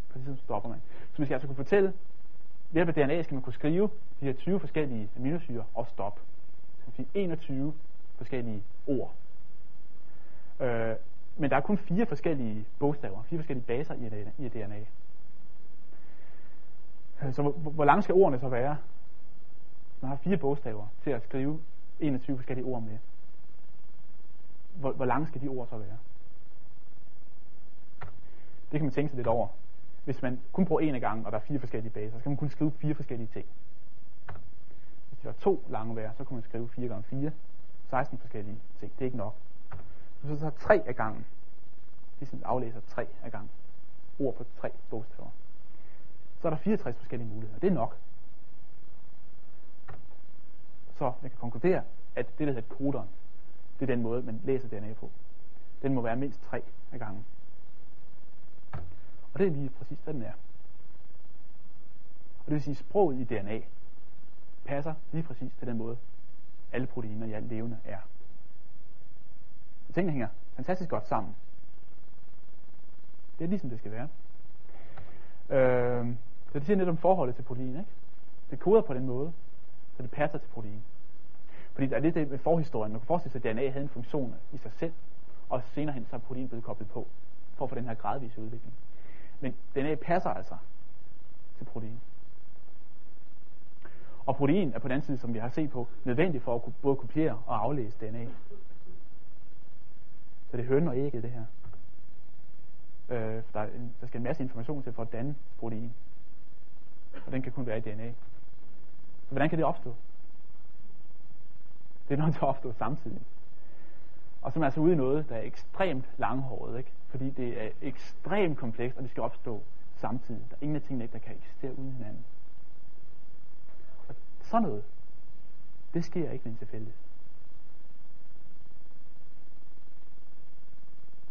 Præcis så stopper man. Så man skal altså kunne fortælle, ved hjælp af DNA skal man kunne skrive de her 20 forskellige aminosyre og stop. Så man sige 21 forskellige ord. Øh, men der er kun fire forskellige bogstaver, fire forskellige baser i et, i DNA. Øh, så hvor, hvor lange skal ordene så være? Man har fire bogstaver til at skrive 21 forskellige ord med. Hvor, hvor lange skal de ord så være? Det kan man tænke sig lidt over. Hvis man kun bruger en af gangen, og der er fire forskellige baser, så kan man kun skrive fire forskellige ting. Hvis det var to lange værd, så kunne man skrive 4 gange 4, 16 forskellige ting. Det er ikke nok. Hvis så tager tre af gangen, ligesom aflæser tre af gangen, ord på tre bogstaver, så er der 64 forskellige muligheder. Det er nok. Så jeg kan konkludere, at det, der hedder koderen, det er den måde, man læser DNA på. Den må være mindst tre af gangen. Og det er lige præcis, hvad den er. Og det vil sige, at sproget i DNA passer lige præcis til den måde, alle proteiner i alt levende er. Så tingene hænger fantastisk godt sammen. Det er ligesom det skal være. Øh, så det siger lidt om forholdet til protein, ikke? Det koder på den måde, så det passer til protein. Fordi der er lidt det med forhistorien. Man kan forestille sig, at DNA havde en funktion i sig selv, og senere hen så er protein blevet koblet på, for at få den her gradvise udvikling. Men DNA passer altså til protein. Og protein er på den anden side, som vi har set på, nødvendigt for at kunne både kopiere og aflæse DNA. Så det er høn og ægget, det her. Øh, der, en, der skal en masse information til for at danne protein. Og den kan kun være i DNA. Så hvordan kan det opstå? Det er noget, der opstår samtidig. Og som er altså ude i noget, der er ekstremt langhåret, ikke? fordi det er ekstremt komplekst, og det skal opstå samtidig. Der er ingen af tingene, der kan eksistere uden hinanden. Og sådan noget, det sker ikke med en tilfældighed.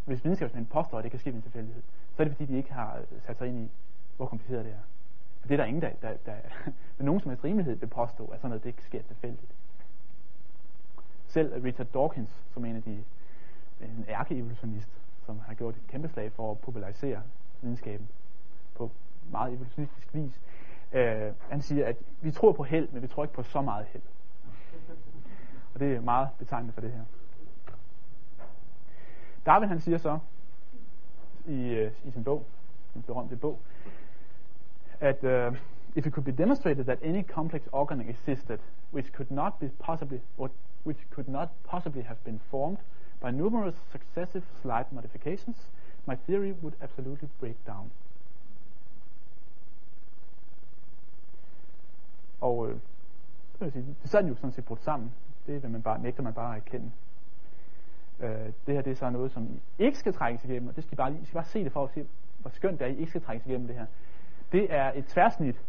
Hvis videnskabsmænd påstår, at det kan ske med en tilfældighed, så er det fordi, de ikke har øh, sat sig ind i, hvor kompliceret det er. For det er der ingen, der, der, der, med nogen som helst rimelighed vil påstå, at sådan noget det ikke sker tilfældigt. Selv Richard Dawkins, som er en af de en ærkeevolutionist, som har gjort et kæmpe slag for at popularisere videnskaben på meget evolutionistisk vis, øh, han siger, at vi tror på held, men vi tror ikke på så meget held. Og det er meget betegnende for det her. Darwin han siger så i, øh, i sin bog, sin berømte bog, at uh, if it could be demonstrated that any complex organ existed which could not be possibly or which could not possibly have been formed by numerous successive slight modifications, my theory would absolutely break down. Og øh, det, vil sige, det er jo sådan set brudt sammen. Det vil man bare, nægter man bare at erkende. Øh, det her det er så noget, som I ikke skal trækkes igennem, og det skal I bare, I skal bare se det for at se, hvor skønt det er, I ikke skal trækkes igennem det her. Det er et tværsnit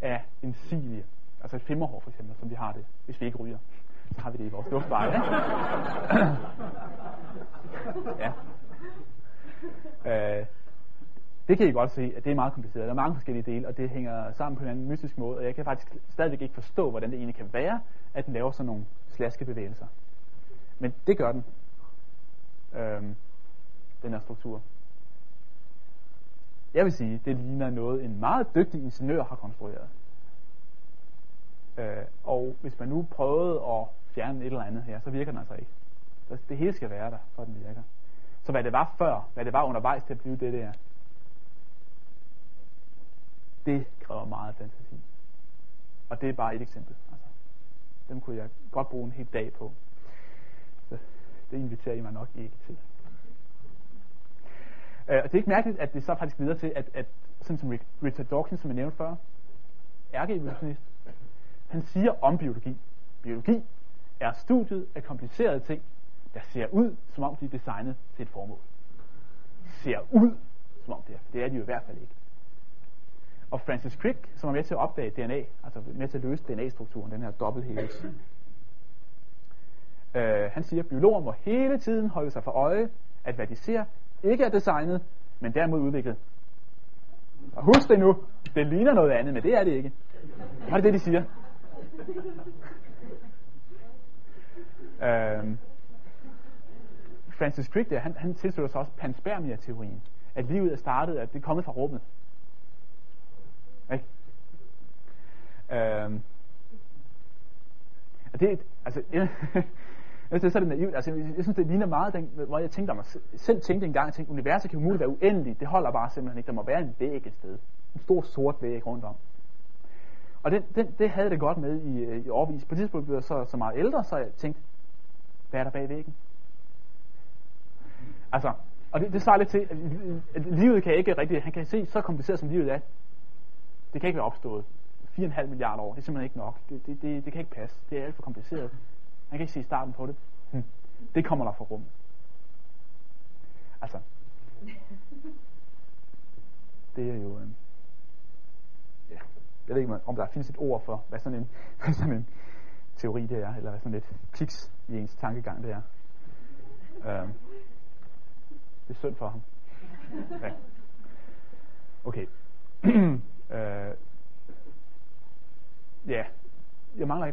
af en silie, altså et femmerhår for eksempel, som vi har det, hvis vi ikke ryger. Så har vi det i vores luftveje. ja. Øh, det kan I godt se, at det er meget kompliceret. Der er mange forskellige dele, og det hænger sammen på en anden mystisk måde, og jeg kan faktisk stadigvæk ikke forstå, hvordan det egentlig kan være, at den laver sådan nogle slaske bevægelser. Men det gør den. Øhm, den her struktur. Jeg vil sige, det ligner noget, en meget dygtig ingeniør har konstrueret. Øh, og hvis man nu prøvede at fjerne et eller andet her, så virker den altså ikke. Altså, det hele skal være der, for at den virker. Så hvad det var før, hvad det var undervejs til at blive det der, det kræver meget fantasi. Og det er bare et eksempel. Altså, dem kunne jeg godt bruge en hel dag på. Så det inviterer I mig nok ikke til. Øh, og det er ikke mærkeligt, at det så faktisk leder til, at, at sådan som Richard Dawkins, som jeg nævnte før, ærkeevolutionist, han siger om biologi. Biologi er studiet af komplicerede ting, der ser ud, som om de er designet til et formål. Ser ud, som om det er. Det er de jo i hvert fald ikke. Og Francis Crick, som er med til at opdage DNA, altså med til at løse DNA-strukturen, den her dobbelthelix, øh, han siger, at biologer må hele tiden holde sig for øje, at hvad de ser, ikke er designet, men derimod udviklet. Og husk det nu, det ligner noget andet, men det er det ikke. Og det det, de siger? Øhm, Francis Crick, der, han, han tilslutter sig også panspermia-teorien, at livet er startet, at det er kommet fra rummet. Ikke? Øhm, og det, altså, jeg, jeg synes, så er naivt. Altså, jeg synes, det ligner meget, den, hvor jeg tænkte mig, selv tænkte en gang, at universet kan umuligt være uendeligt. Det holder bare simpelthen ikke. Der må være en væg et sted. En stor sort væg rundt om. Og det, det, det havde det godt med i, øh, i årvis. På et tidspunkt blev jeg så, så meget ældre, så jeg tænkte, hvad er der bag væggen? Altså, og det, det svarer lidt til, at, at livet kan ikke rigtig, han kan se, så kompliceret som livet er, det kan ikke være opstået. 4,5 milliarder år, det er simpelthen ikke nok. Det, det, det, det kan ikke passe. Det er alt for kompliceret. Man kan ikke se starten på det. Hm. Det kommer der fra rum. Altså, det er jo... Øh, jeg ved ikke, om der findes et ord for, hvad sådan en, hvad sådan en teori det er, eller hvad sådan et kiks i ens tankegang det er. Øh, det er synd for ham. Ja. Okay. øh,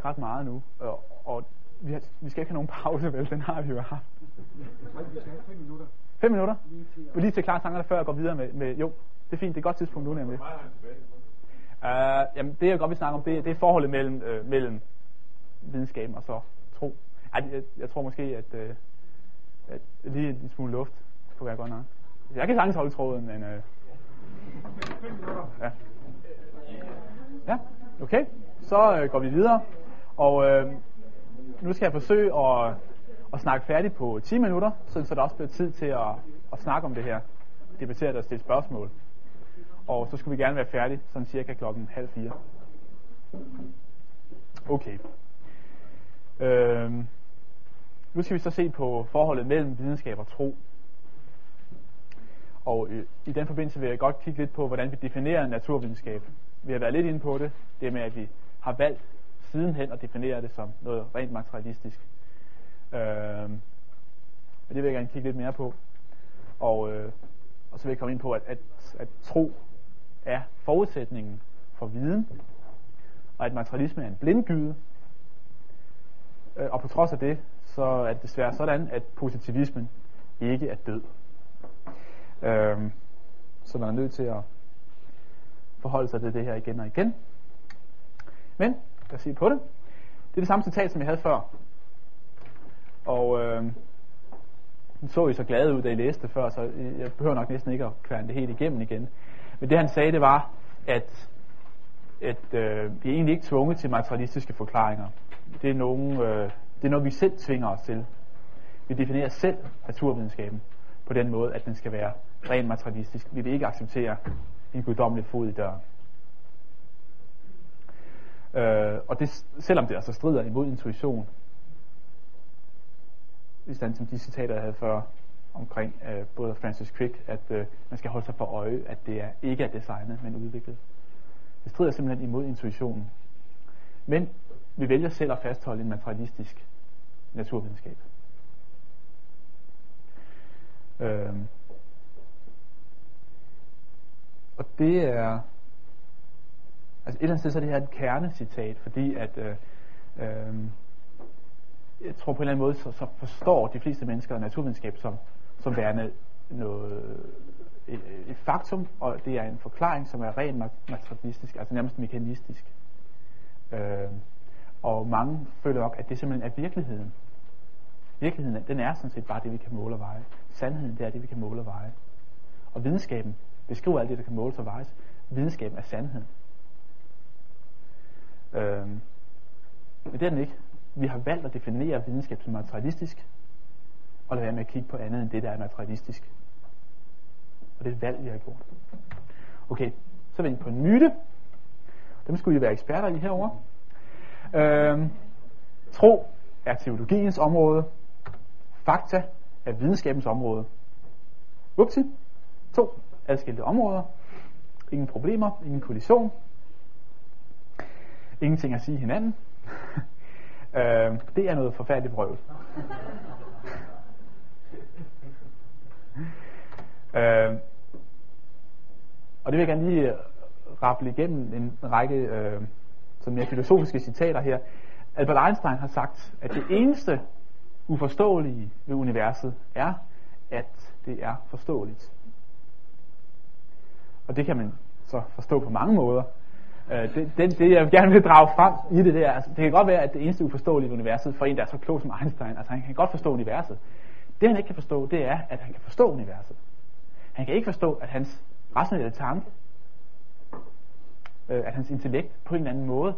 ret meget nu, og, og vi, har, vi skal ikke have nogen pause, vel? Den har vi jo haft. Vi skal have fem minutter. Fem minutter? Lige til Vi lige til klare tankerne, før jeg går videre med, med jo, det er fint, det er et godt tidspunkt nu nemlig. Uh, jamen, det jeg godt vil snakke om, det, det er forholdet mellem, øh, mellem videnskaben og så tro. Ej, jeg, jeg tror måske, at, øh, at lige en smule luft kunne være godt nok. Jeg kan sagtens holde tråden, men... Øh, ja. ja, okay. Så øh, går vi videre. Og øh, nu skal jeg forsøge at, at snakke færdigt på 10 minutter, så der også bliver tid til at, at snakke om det her. Debattere det og stille spørgsmål. Og så skulle vi gerne være færdige sådan cirka klokken halv fire. Okay. Øhm, nu skal vi så se på forholdet mellem videnskab og tro. Og øh, i den forbindelse vil jeg godt kigge lidt på, hvordan vi definerer naturvidenskab. Vi har været lidt inde på det, det med, at vi har valgt sidenhen at definere det som noget rent materialistisk. Øhm, men det vil jeg gerne kigge lidt mere på. Og, øh, og så vil jeg komme ind på, at, at, at tro er forudsætningen for viden, og at materialisme er en blindgyde. Øh, og på trods af det, så er det desværre sådan, at positivismen ikke er død. Øhm, så man er nødt til at forholde sig til det her igen og igen. Men, lad os se på det. Det er det samme citat, som jeg havde før. Og øh, så I så glade ud, da I læste det før, så jeg behøver nok næsten ikke at kværne det helt igennem igen. Men det han sagde, det var, at, at øh, vi er egentlig ikke tvunget til materialistiske forklaringer. Det er, nogen, øh, det er noget, vi selv tvinger os til. Vi definerer selv naturvidenskaben på den måde, at den skal være rent materialistisk. Vi vil ikke acceptere en guddommelig fod i døren. Øh, og det, selvom det altså strider imod intuition, i stand som de citater, jeg havde før omkring øh, både Francis Crick, at øh, man skal holde sig for øje, at det er ikke er designet, men udviklet. Det strider simpelthen imod intuitionen. Men vi vælger selv at fastholde en materialistisk naturvidenskab. Øh, og det er altså et eller andet sted så er det her et kernecitat, fordi at øh, øh, jeg tror på en eller anden måde, så, så forstår de fleste mennesker naturvidenskab som, som værende noget, et, et faktum, og det er en forklaring, som er rent materialistisk, altså nærmest mekanistisk. Øh, og mange føler nok, at det simpelthen er virkeligheden. Virkeligheden, den er sådan set bare det, vi kan måle og veje. Sandheden, det er det, vi kan måle og veje. Og videnskaben beskriver alt det, der kan måles og vejes. Videnskaben er sandheden. Øh, men det er den ikke vi har valgt at definere videnskab som materialistisk, og lade være med at kigge på andet end det, der er materialistisk. Og det er et valg, vi har gjort. Okay, så er vi på en myte. Dem skulle I være eksperter i herover. Øhm, tro er teologiens område. Fakta er videnskabens område. Upsi. To adskilte områder. Ingen problemer, ingen kollision. Ingenting at sige hinanden. øhm, det er noget forfærdeligt vrøvl. Øh, og det vil jeg gerne lige rapple igennem en række øh, sådan mere filosofiske citater her. Albert Einstein har sagt, at det eneste uforståelige ved universet er, at det er forståeligt. Og det kan man så forstå på mange måder. Øh, det, det, det, jeg gerne vil drage frem i det der, altså, det kan godt være, at det eneste uforståelige i universet, for en, der er så klog som Einstein, altså han kan godt forstå universet. Det han ikke kan forstå, det er, at han kan forstå universet. Han kan ikke forstå, at hans rationelle tanke, øh, at hans intellekt på en eller anden måde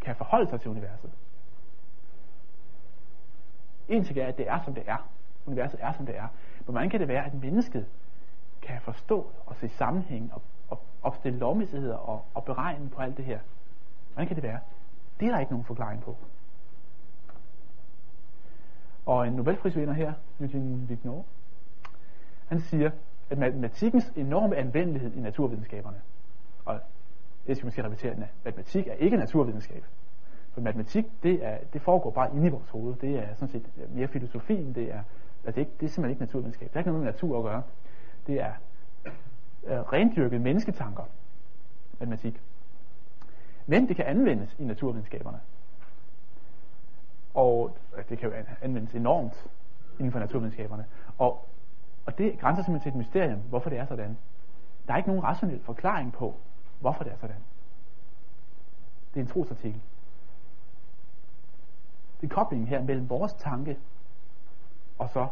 kan forholde sig til universet. En ting er, at det er, som det er. Universet er, som det er. Men hvordan kan det være, at mennesket kan forstå og se sammenhæng og opstille lovmæssigheder og, og beregne på alt det her. Hvordan kan det være? Det er der ikke nogen forklaring på. Og en Nobelprisvinder her, Eugene Vignot, han siger, at matematikkens enorme anvendelighed i naturvidenskaberne, og det skal man sige repetere, at matematik er ikke naturvidenskab. For matematik, det, er, det foregår bare inde i vores hoved. Det er sådan set mere filosofien, det er, altså det er, ikke, det er simpelthen ikke naturvidenskab. Det har ikke noget med natur at gøre. Det er øh, rendyrket mennesketanker, matematik. Men det kan anvendes i naturvidenskaberne. og det kan jo anvendes enormt inden for naturvidenskaberne. Og, og det grænser simpelthen til et mysterium, hvorfor det er sådan. Der er ikke nogen rationel forklaring på, hvorfor det er sådan. Det er en trosartikel. Det er koblingen her mellem vores tanke og så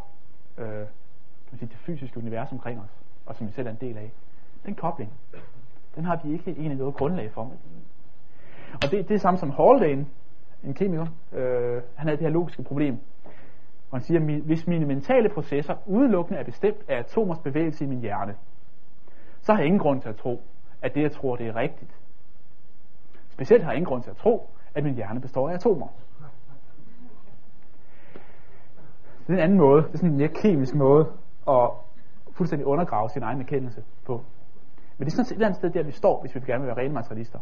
øh, kan man sige, det fysiske univers omkring os, og som vi selv er en del af. Den kobling, den har vi ikke egentlig noget grundlag for. Og det, det er samme som Haldane, en kemiker, øh, han havde det her logiske problem, og han siger, hvis mine mentale processer udelukkende er bestemt af atomers bevægelse i min hjerne, så har jeg ingen grund til at tro, at det jeg tror, det er rigtigt. Specielt har jeg ingen grund til at tro, at min hjerne består af atomer. Det er en anden måde, det er sådan en mere kemisk måde at fuldstændig undergrave sin egen erkendelse på. Men det er sådan et eller andet sted der, vi står, hvis vi gerne vil være rene materialister.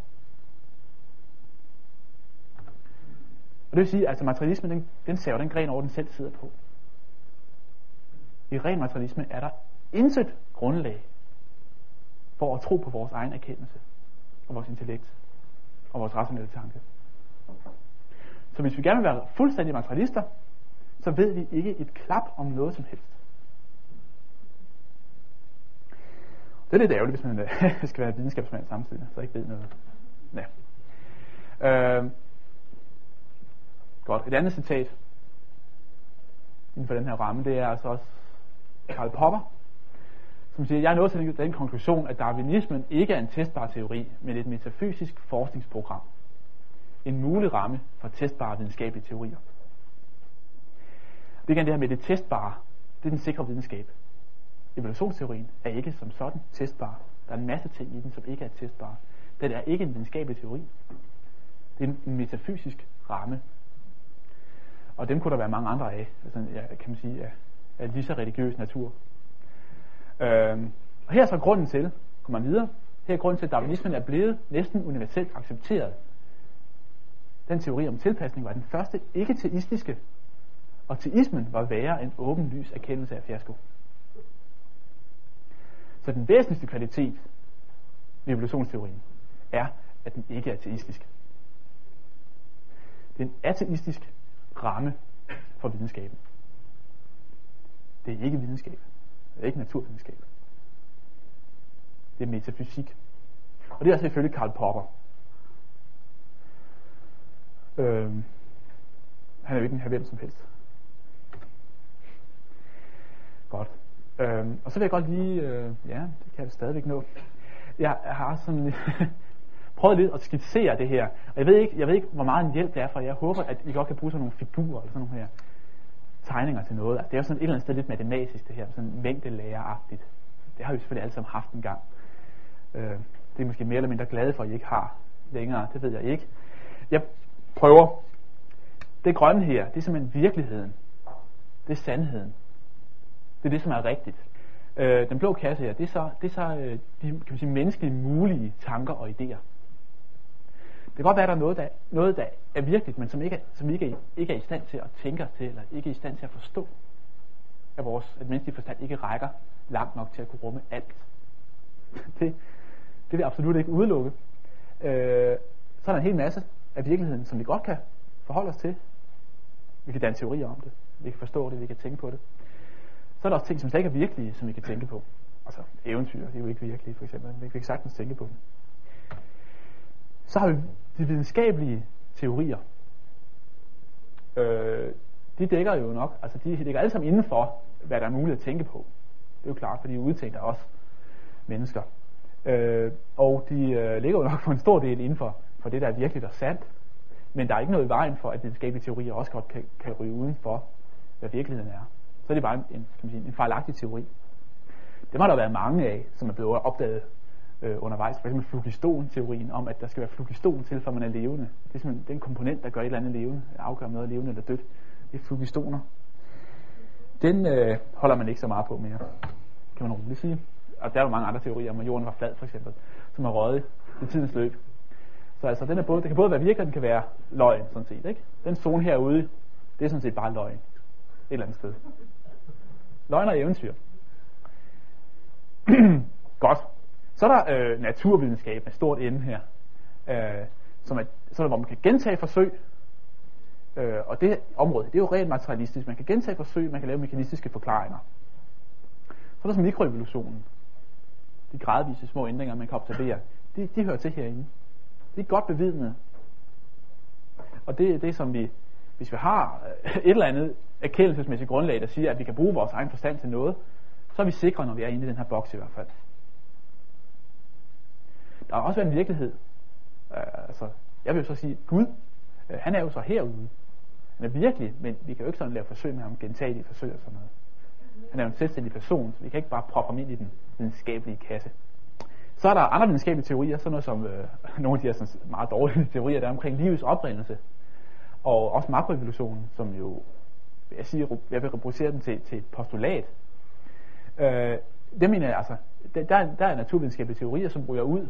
Og det vil sige, at altså materialismen, den, den saver den gren over, den selv sidder på. I ren materialisme er der intet grundlag for at tro på vores egen erkendelse og vores intellekt og vores rationelle tanke. Så hvis vi gerne vil være fuldstændig materialister, så ved vi ikke et klap om noget som helst. Det er lidt ærgerligt, hvis man skal være videnskabsmand samtidig, så ikke ved noget. Ja. Øh, godt. Et andet citat inden for den her ramme, det er altså også Karl Popper, som siger, jeg er nået til den konklusion, at darwinismen ikke er en testbar teori, men et metafysisk forskningsprogram. En mulig ramme for testbare videnskabelige teorier. Det kan det her med det testbare. Det er den sikre videnskab. Evolutionsteorien er ikke som sådan testbar. Der er en masse ting i den, som ikke er testbare. Den er ikke en videnskabelig teori. Det er en metafysisk ramme. Og dem kunne der være mange andre af, altså, ja, kan man sige, af, af lige så religiøs natur. Øhm, og her er så grunden til, kommer man videre, her er grunden til, at darwinismen er blevet næsten universelt accepteret. Den teori om tilpasning var den første ikke-teistiske og teismen var værre en åbenlys erkendelse af fiasko. Så den væsentligste kvalitet ved evolutionsteorien er, at den ikke er ateistisk. Det er en ateistisk ramme for videnskaben. Det er ikke videnskab. Det er ikke naturvidenskab. Det er metafysik. Og det er selvfølgelig Karl Popper. Øhm, han er jo ikke en her hvem som helst. Godt. Øhm, og så vil jeg godt lige, øh, ja, det kan jeg stadigvæk nå. Jeg har sådan prøvet lidt at skitsere det her. Og jeg ved ikke, jeg ved ikke hvor meget en hjælp det er for. Jeg håber, at I godt kan bruge sådan nogle figurer eller sådan nogle her tegninger til noget. Altså, det er jo sådan et eller andet sted lidt matematisk det her, sådan mængdelæreragtigt. Det har vi selvfølgelig alle sammen haft en gang. Øh, det er måske mere eller mindre glade for, at I ikke har længere. Det ved jeg ikke. Jeg prøver. Det grønne her, det er simpelthen virkeligheden. Det er sandheden. Det er det, som er rigtigt. Øh, den blå kasse her, det er så, det er så øh, de kan man sige, menneskelige mulige tanker og idéer. Det kan godt være, at der er noget, der, noget, der er virkeligt, men som ikke, som som ikke, ikke er i stand til at tænke os til, eller ikke er i stand til at forstå. At vores at menneskelige forstand ikke rækker langt nok til at kunne rumme alt. Det, det vil absolut ikke udelukke. Øh, så er der en hel masse af virkeligheden, som vi godt kan forholde os til. Vi kan danne teorier om det. Vi kan forstå det, vi kan tænke på det. Så er der også ting, som slet ikke er virkelige, som vi kan tænke på. Altså eventyr, det er jo ikke virkelige, for eksempel. Vi kan sagtens tænke på dem. Så har vi de videnskabelige teorier. Øh, de dækker jo nok, altså de ligger alle sammen indenfor, hvad der er muligt at tænke på. Det er jo klart, for de udtænker også mennesker. Øh, og de øh, ligger jo nok for en stor del inden for, for det, der er virkeligt og sandt. Men der er ikke noget i vejen for, at videnskabelige teorier også godt kan, kan ryge uden for, hvad virkeligheden er så er det bare en, kan man sige, en fejlagtig teori. Det har der været mange af, som er blevet opdaget øh, undervejs. For eksempel flukiston-teorien om, at der skal være flugiston til, for man er levende. Det er simpelthen den komponent, der gør et eller andet levende, afgør noget er levende eller dødt. Det er flugistoner. Den øh, holder man ikke så meget på mere, kan man roligt sige. Og der er jo mange andre teorier om, at jorden var flad for eksempel, som er røget i tidens løb. Så altså, den er både, det kan både være virkelig, og den kan være løgn, sådan set. Ikke? Den zone herude, det er sådan set bare løgn. Et eller andet sted. Løgn og eventyr. Godt. Så er der øh, naturvidenskab med stort ende her, øh, som er, så er der, hvor man kan gentage forsøg, Øh, og det område, det er jo rent materialistisk. Man kan gentage forsøg, man kan lave mekanistiske forklaringer. Så er der så mikroevolutionen. De gradvise små ændringer, man kan observere, de, de hører til herinde. Det er godt bevidnet. Og det er det, som vi, hvis vi har øh, et eller andet erkendelsesmæssigt grundlag, der siger, at vi kan bruge vores egen forstand til noget, så er vi sikre, når vi er inde i den her boks i hvert fald. Der har også været en virkelighed. Øh, altså, jeg vil jo så sige, Gud, øh, han er jo så herude. Han er virkelig, men vi kan jo ikke sådan lave forsøg med ham, gentagelige forsøg og sådan noget. Han er jo en selvstændig person, så vi kan ikke bare proppe ham ind i den videnskabelige kasse. Så er der andre videnskabelige teorier, sådan noget som øh, nogle af de her sådan meget dårlige teorier, der er omkring livets oprindelse, og også makroevolutionen, som jo, jeg, siger, jeg vil reproducere den til, til et postulat. Øh, det mener jeg altså, der, der er naturvidenskabelige teorier, som ryger ud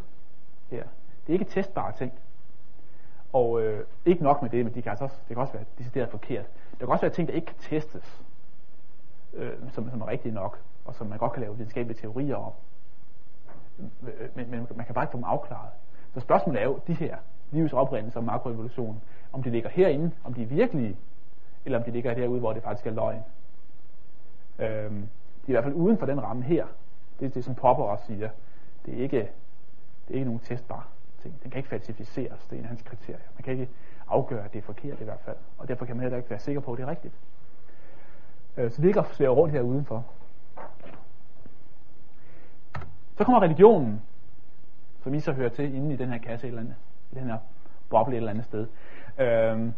her. Det er ikke testbare ting. Og øh, ikke nok med det, men de kan altså også, det kan også være decideret forkert. Der kan også være ting, der ikke kan testes, øh, som, som er rigtige nok, og som man godt kan lave videnskabelige teorier om. Øh, men, men man kan bare ikke få dem afklaret. Så spørgsmålet er jo, de her livets oprindelse og makroevolution, om de ligger herinde, om de er virkelige, eller om de ligger derude, hvor det faktisk er løgn. Øhm, de er i hvert fald uden for den ramme her. Det er det, som Popper også siger. Det er ikke, det er ikke nogen testbar ting. Den kan ikke falsificeres. Det er en af hans kriterier. Man kan ikke afgøre, at det er forkert i hvert fald. Og derfor kan man heller ikke være sikker på, at det er rigtigt. Øh, så det ikke at svære rundt her udenfor. Så kommer religionen, som I så hører til inde i den her kasse et eller andet, i den her boble et eller andet sted. Øh,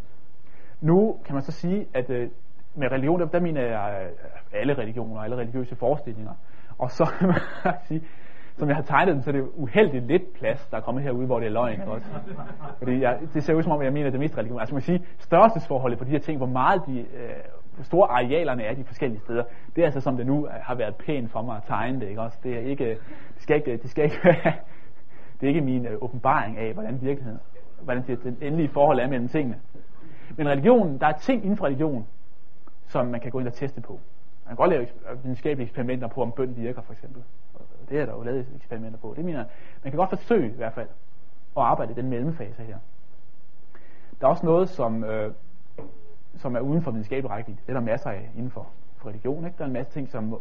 nu kan man så sige, at øh, med religion, der, der mener jeg øh, alle religioner, alle religiøse forestillinger. Og så kan man sige, som jeg har tegnet den, så er det uheldigt lidt plads, der er kommet herude, hvor det er løgn også. Fordi jeg, det ser ud som om, jeg mener det mest religion. Altså man kan sige, størrelsesforholdet på de her ting, hvor meget de, øh, store arealerne er de forskellige steder, det er altså som det nu øh, har været pænt for mig at tegne det, ikke også? Det er ikke, øh, det skal ikke, øh, det skal ikke det er ikke min øh, åbenbaring af, hvordan virkeligheden, hvordan det, den endelige forhold er mellem tingene. Men religionen, der er ting inden for religion, som man kan gå ind og teste på. Man kan godt lave videnskabelige eksperimenter på, om bøn virker, for eksempel. Det er der jo lavet eksperimenter på. Det mener man kan godt forsøge i hvert fald at arbejde i den mellemfase her. Der er også noget, som, øh, som er uden for videnskabelig rækkevidde. Det er der masser af inden for, for religion. Ikke? Der er en masse ting, som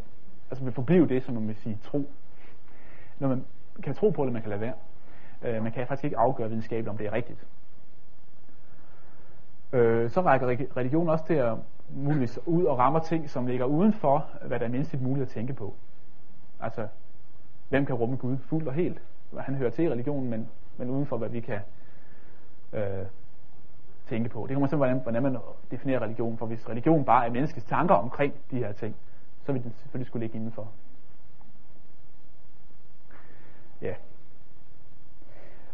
altså vil forblive det, som man vil sige tro. Når man kan tro på det, man kan lade være. Øh, man kan faktisk ikke afgøre videnskabeligt, om det er rigtigt. Øh, så rækker religion også til at muligvis ud og rammer ting, som ligger uden for, hvad der er menneskeligt muligt at tænke på. Altså, hvem kan rumme Gud fuldt og helt? Han hører til i religionen, men, men uden for, hvad vi kan øh, tænke på. Det kommer til, hvordan, hvordan man definerer religion, for hvis religion bare er menneskets tanker omkring de her ting, så vil den selvfølgelig skulle ligge indenfor. Ja.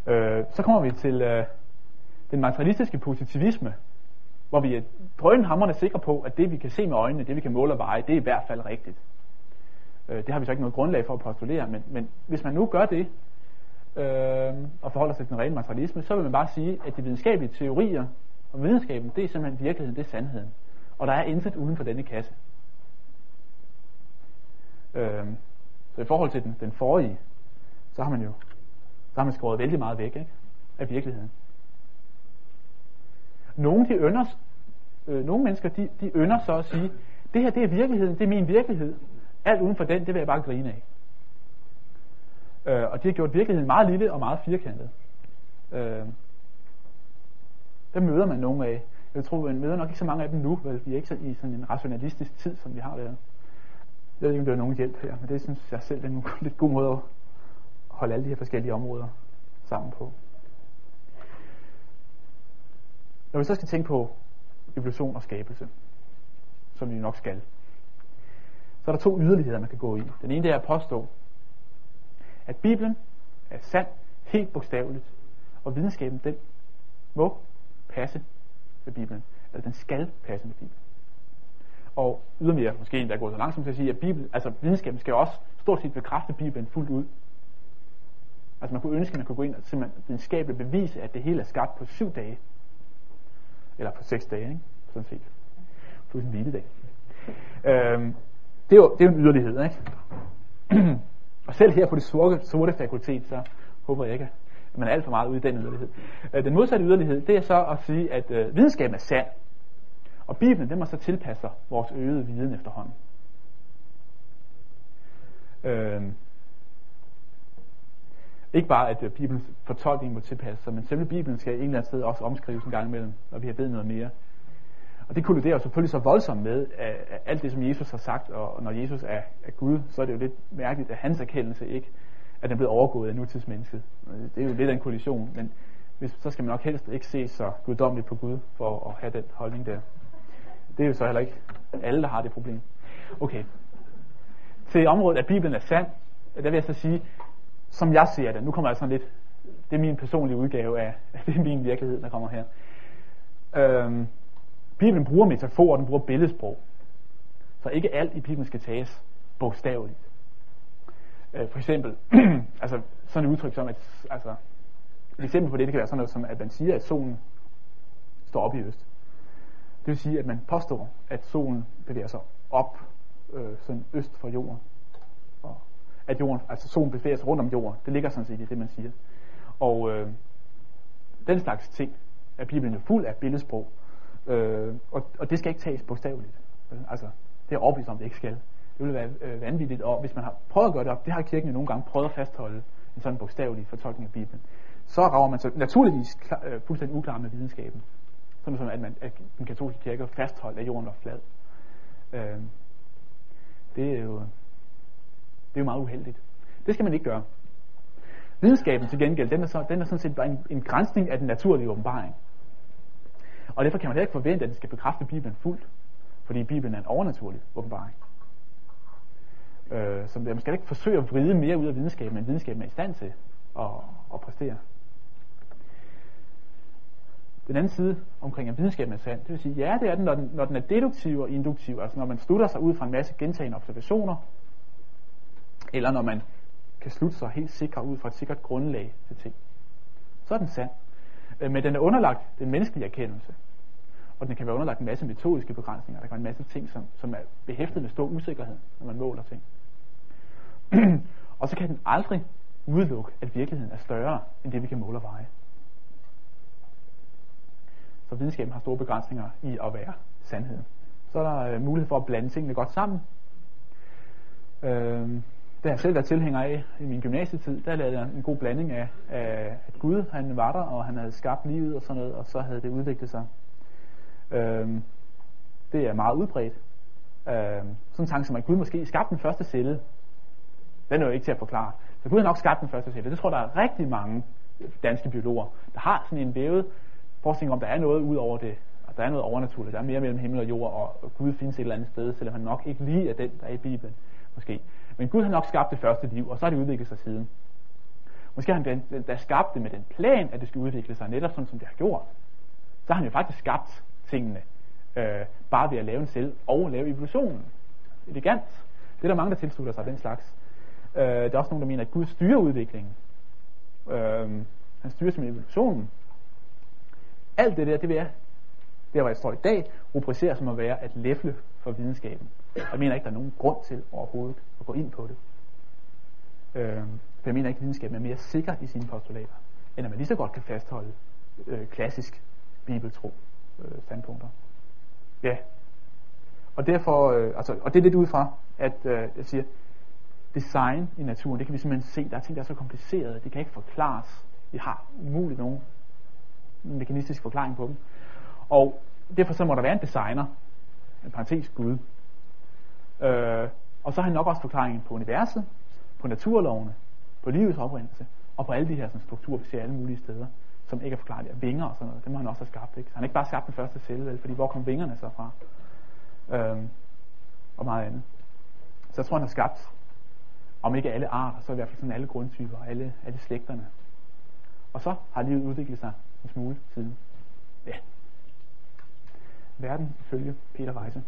Øh, så kommer vi til øh, den materialistiske positivisme, hvor vi er drønhamrende sikre på, at det vi kan se med øjnene, det vi kan måle og veje, det er i hvert fald rigtigt. Øh, det har vi så ikke noget grundlag for at postulere, men, men hvis man nu gør det, øh, og forholder sig til den rene materialisme, så vil man bare sige, at de videnskabelige teorier og videnskaben, det er simpelthen virkeligheden, det er sandheden. Og der er intet uden for denne kasse. Øh, så i forhold til den, den forrige, så har man jo så har man skåret vældig meget væk ikke? af virkeligheden. Nogle, de ønder, øh, nogle mennesker, de, de ønder så at sige, det her det er virkeligheden, det er min virkelighed. Alt uden for den, det vil jeg bare grine af. Øh, og de har gjort virkeligheden meget lille og meget firkantet. Øh, der møder man nogle af. Jeg tror, man møder nok ikke så mange af dem nu, vel? Vi er ikke så i sådan en rationalistisk tid, som vi har været. Jeg ved ikke, om det er nogen hjælp her, men det synes jeg selv er en lidt god måde at holde alle de her forskellige områder sammen på. Når vi så skal tænke på evolution og skabelse, som vi nok skal, så er der to yderligheder, man kan gå i. Den ene det er at påstå, at Bibelen er sand, helt bogstaveligt, og videnskaben den må passe med Bibelen, eller den skal passe med Bibelen. Og ydermere, måske endda går så langsomt til at sige, at Bibelen, altså videnskaben skal også stort set bekræfte Bibelen fuldt ud. Altså man kunne ønske, at man kunne gå ind og simpelthen videnskabeligt bevise, at det hele er skabt på syv dage. Eller på seks dage, ikke? Sådan set. Plus en hviledag. Øhm, det, er jo, det er jo en yderlighed, ikke? og selv her på det sorte, sorte fakultet, så håber jeg ikke, at man er alt for meget ude i den yderlighed. Øh, den modsatte yderlighed, det er så at sige, at øh, videnskaben er sand. Og Bibelen, den må så tilpasse sig vores øgede viden efterhånden. Øhm, ikke bare, at øh, Bibelens fortolkning må tilpasse sig, men selve Bibelen skal i en eller anden sted også omskrives en gang imellem, når vi har ved noget mere. Og det kolliderer selvfølgelig så voldsomt med at alt det, som Jesus har sagt, og når Jesus er, er Gud, så er det jo lidt mærkeligt, at hans erkendelse ikke at den er blevet overgået af nutidsmennesket. Det er jo lidt af en kollision, men hvis, så skal man nok helst ikke se så guddommeligt på Gud for at have den holdning der. Det er jo så heller ikke alle, der har det problem. Okay. Til området, at Bibelen er sand, der vil jeg så sige, som jeg ser det, nu kommer jeg sådan lidt, det er min personlige udgave af, det er min virkelighed, der kommer her. Øhm, Bibelen bruger metaforer, den bruger billedsprog. Så ikke alt i Bibelen skal tages bogstaveligt. Øh, for eksempel, altså sådan et udtryk som, at altså, et eksempel på det, det kan være sådan noget som, at man siger, at solen står op i øst. Det vil sige, at man påstår, at solen bevæger sig op øh, sådan øst for jorden. Og at jorden, altså solen bevæger sig rundt om jorden. Det ligger sådan set i det, man siger. Og øh, den slags ting er Bibelen er fuld af billedsprog. Øh, og, og det skal ikke tages bogstaveligt. Øh, altså, det er overbevist om, det ikke skal. Det ville være øh, vanvittigt, og hvis man har prøvet at gøre det op, det har kirken jo nogle gange prøvet at fastholde en sådan bogstavelig fortolkning af Bibelen, så rager man så naturligvis klar, øh, fuldstændig uklar med videnskaben. Sådan som at, man, at den katolske kirke fastholdt, at jorden var flad. Øh, det, er jo, det er jo meget uheldigt. Det skal man ikke gøre. Videnskaben til gengæld, den er, så, den er sådan set bare en, en grænsning af den naturlige åbenbaring. Og derfor kan man heller ikke forvente, at den skal bekræfte Bibelen fuldt, fordi Bibelen er en overnaturlig åbenbaring. Øh, så man skal ikke forsøge at vride mere ud af videnskaben, end videnskaben er i stand til at, at præstere. Den anden side omkring, at videnskaben er sand, det vil sige, ja, det er den, når den, når den er deduktiv og induktiv, altså når man slutter sig ud fra en masse gentagende observationer, eller når man kan slutte sig helt sikkert ud fra et sikkert grundlag til ting. Så er den sand. Øh, men den er underlagt den menneskelige erkendelse. Og den kan være underlagt en masse metodiske begrænsninger. Der kan være en masse ting, som, som er behæftet med stor usikkerhed, når man måler ting. og så kan den aldrig udelukke, at virkeligheden er større end det, vi kan måle og veje. Så videnskaben har store begrænsninger i at være sandhed. Så er der øh, mulighed for at blande tingene godt sammen. Øh, det har jeg selv været tilhænger af i min gymnasietid. Der lavede jeg en god blanding af, af at Gud han var der, og han havde skabt livet og sådan noget, og så havde det udviklet sig. Øhm, det er meget udbredt. Øhm, sådan en tanke som, at Gud måske skabte den første celle, den er jo ikke til at forklare. Så Gud har nok skabt den første celle. Det tror der er rigtig mange danske biologer, der har sådan en vævet forestilling om, der er noget ud over det. At der er noget overnaturligt. Der er mere mellem himmel og jord, og Gud findes et eller andet sted, selvom han nok ikke lige er den, der er i Bibelen. Måske. Men Gud har nok skabt det første liv, og så har det udviklet sig siden. Måske har han da skabt det med den plan, at det skal udvikle sig netop sådan, som det har gjort. Så har han jo faktisk skabt tingene, øh, bare ved at lave en selv og lave evolutionen. Elegant. Det er der mange, der tilslutter sig den slags. Øh, der er også nogen, der mener, at Gud styrer udviklingen. Øh, han styrer som evolutionen. Alt det der, det vil jeg, der hvor jeg står i dag, rubricerer som at være at læfle for videnskaben. Jeg mener ikke, der er nogen grund til overhovedet at gå ind på det. Øh, for jeg mener ikke, at videnskaben er mere sikker i sine postulater, end at man lige så godt kan fastholde øh, klassisk bibeltro øh, standpunkter. Ja. Og derfor, øh, altså, og det er lidt ud fra, at øh, jeg siger, design i naturen, det kan vi simpelthen se, der er ting, der er så komplicerede, det kan ikke forklares. Vi har umuligt nogen mekanistisk forklaring på dem. Og derfor så må der være en designer, en parentes Gud. Øh, og så har han nok også forklaringen på universet, på naturlovene, på livets oprindelse, og på alle de her sådan, strukturer, vi ser alle mulige steder, som ikke er forklaret. Vinger og sådan noget, dem har han også skabt. Ikke? Så han har ikke bare skabt den første celle, vel, fordi hvor kom vingerne så fra? Øh, og meget andet. Så jeg tror, han har skabt om ikke alle arter, så i hvert fald sådan alle grundtyper, alle, alle slægterne. Og så har livet udviklet sig en smule siden. Ja. Verden ifølge Peter Weisse.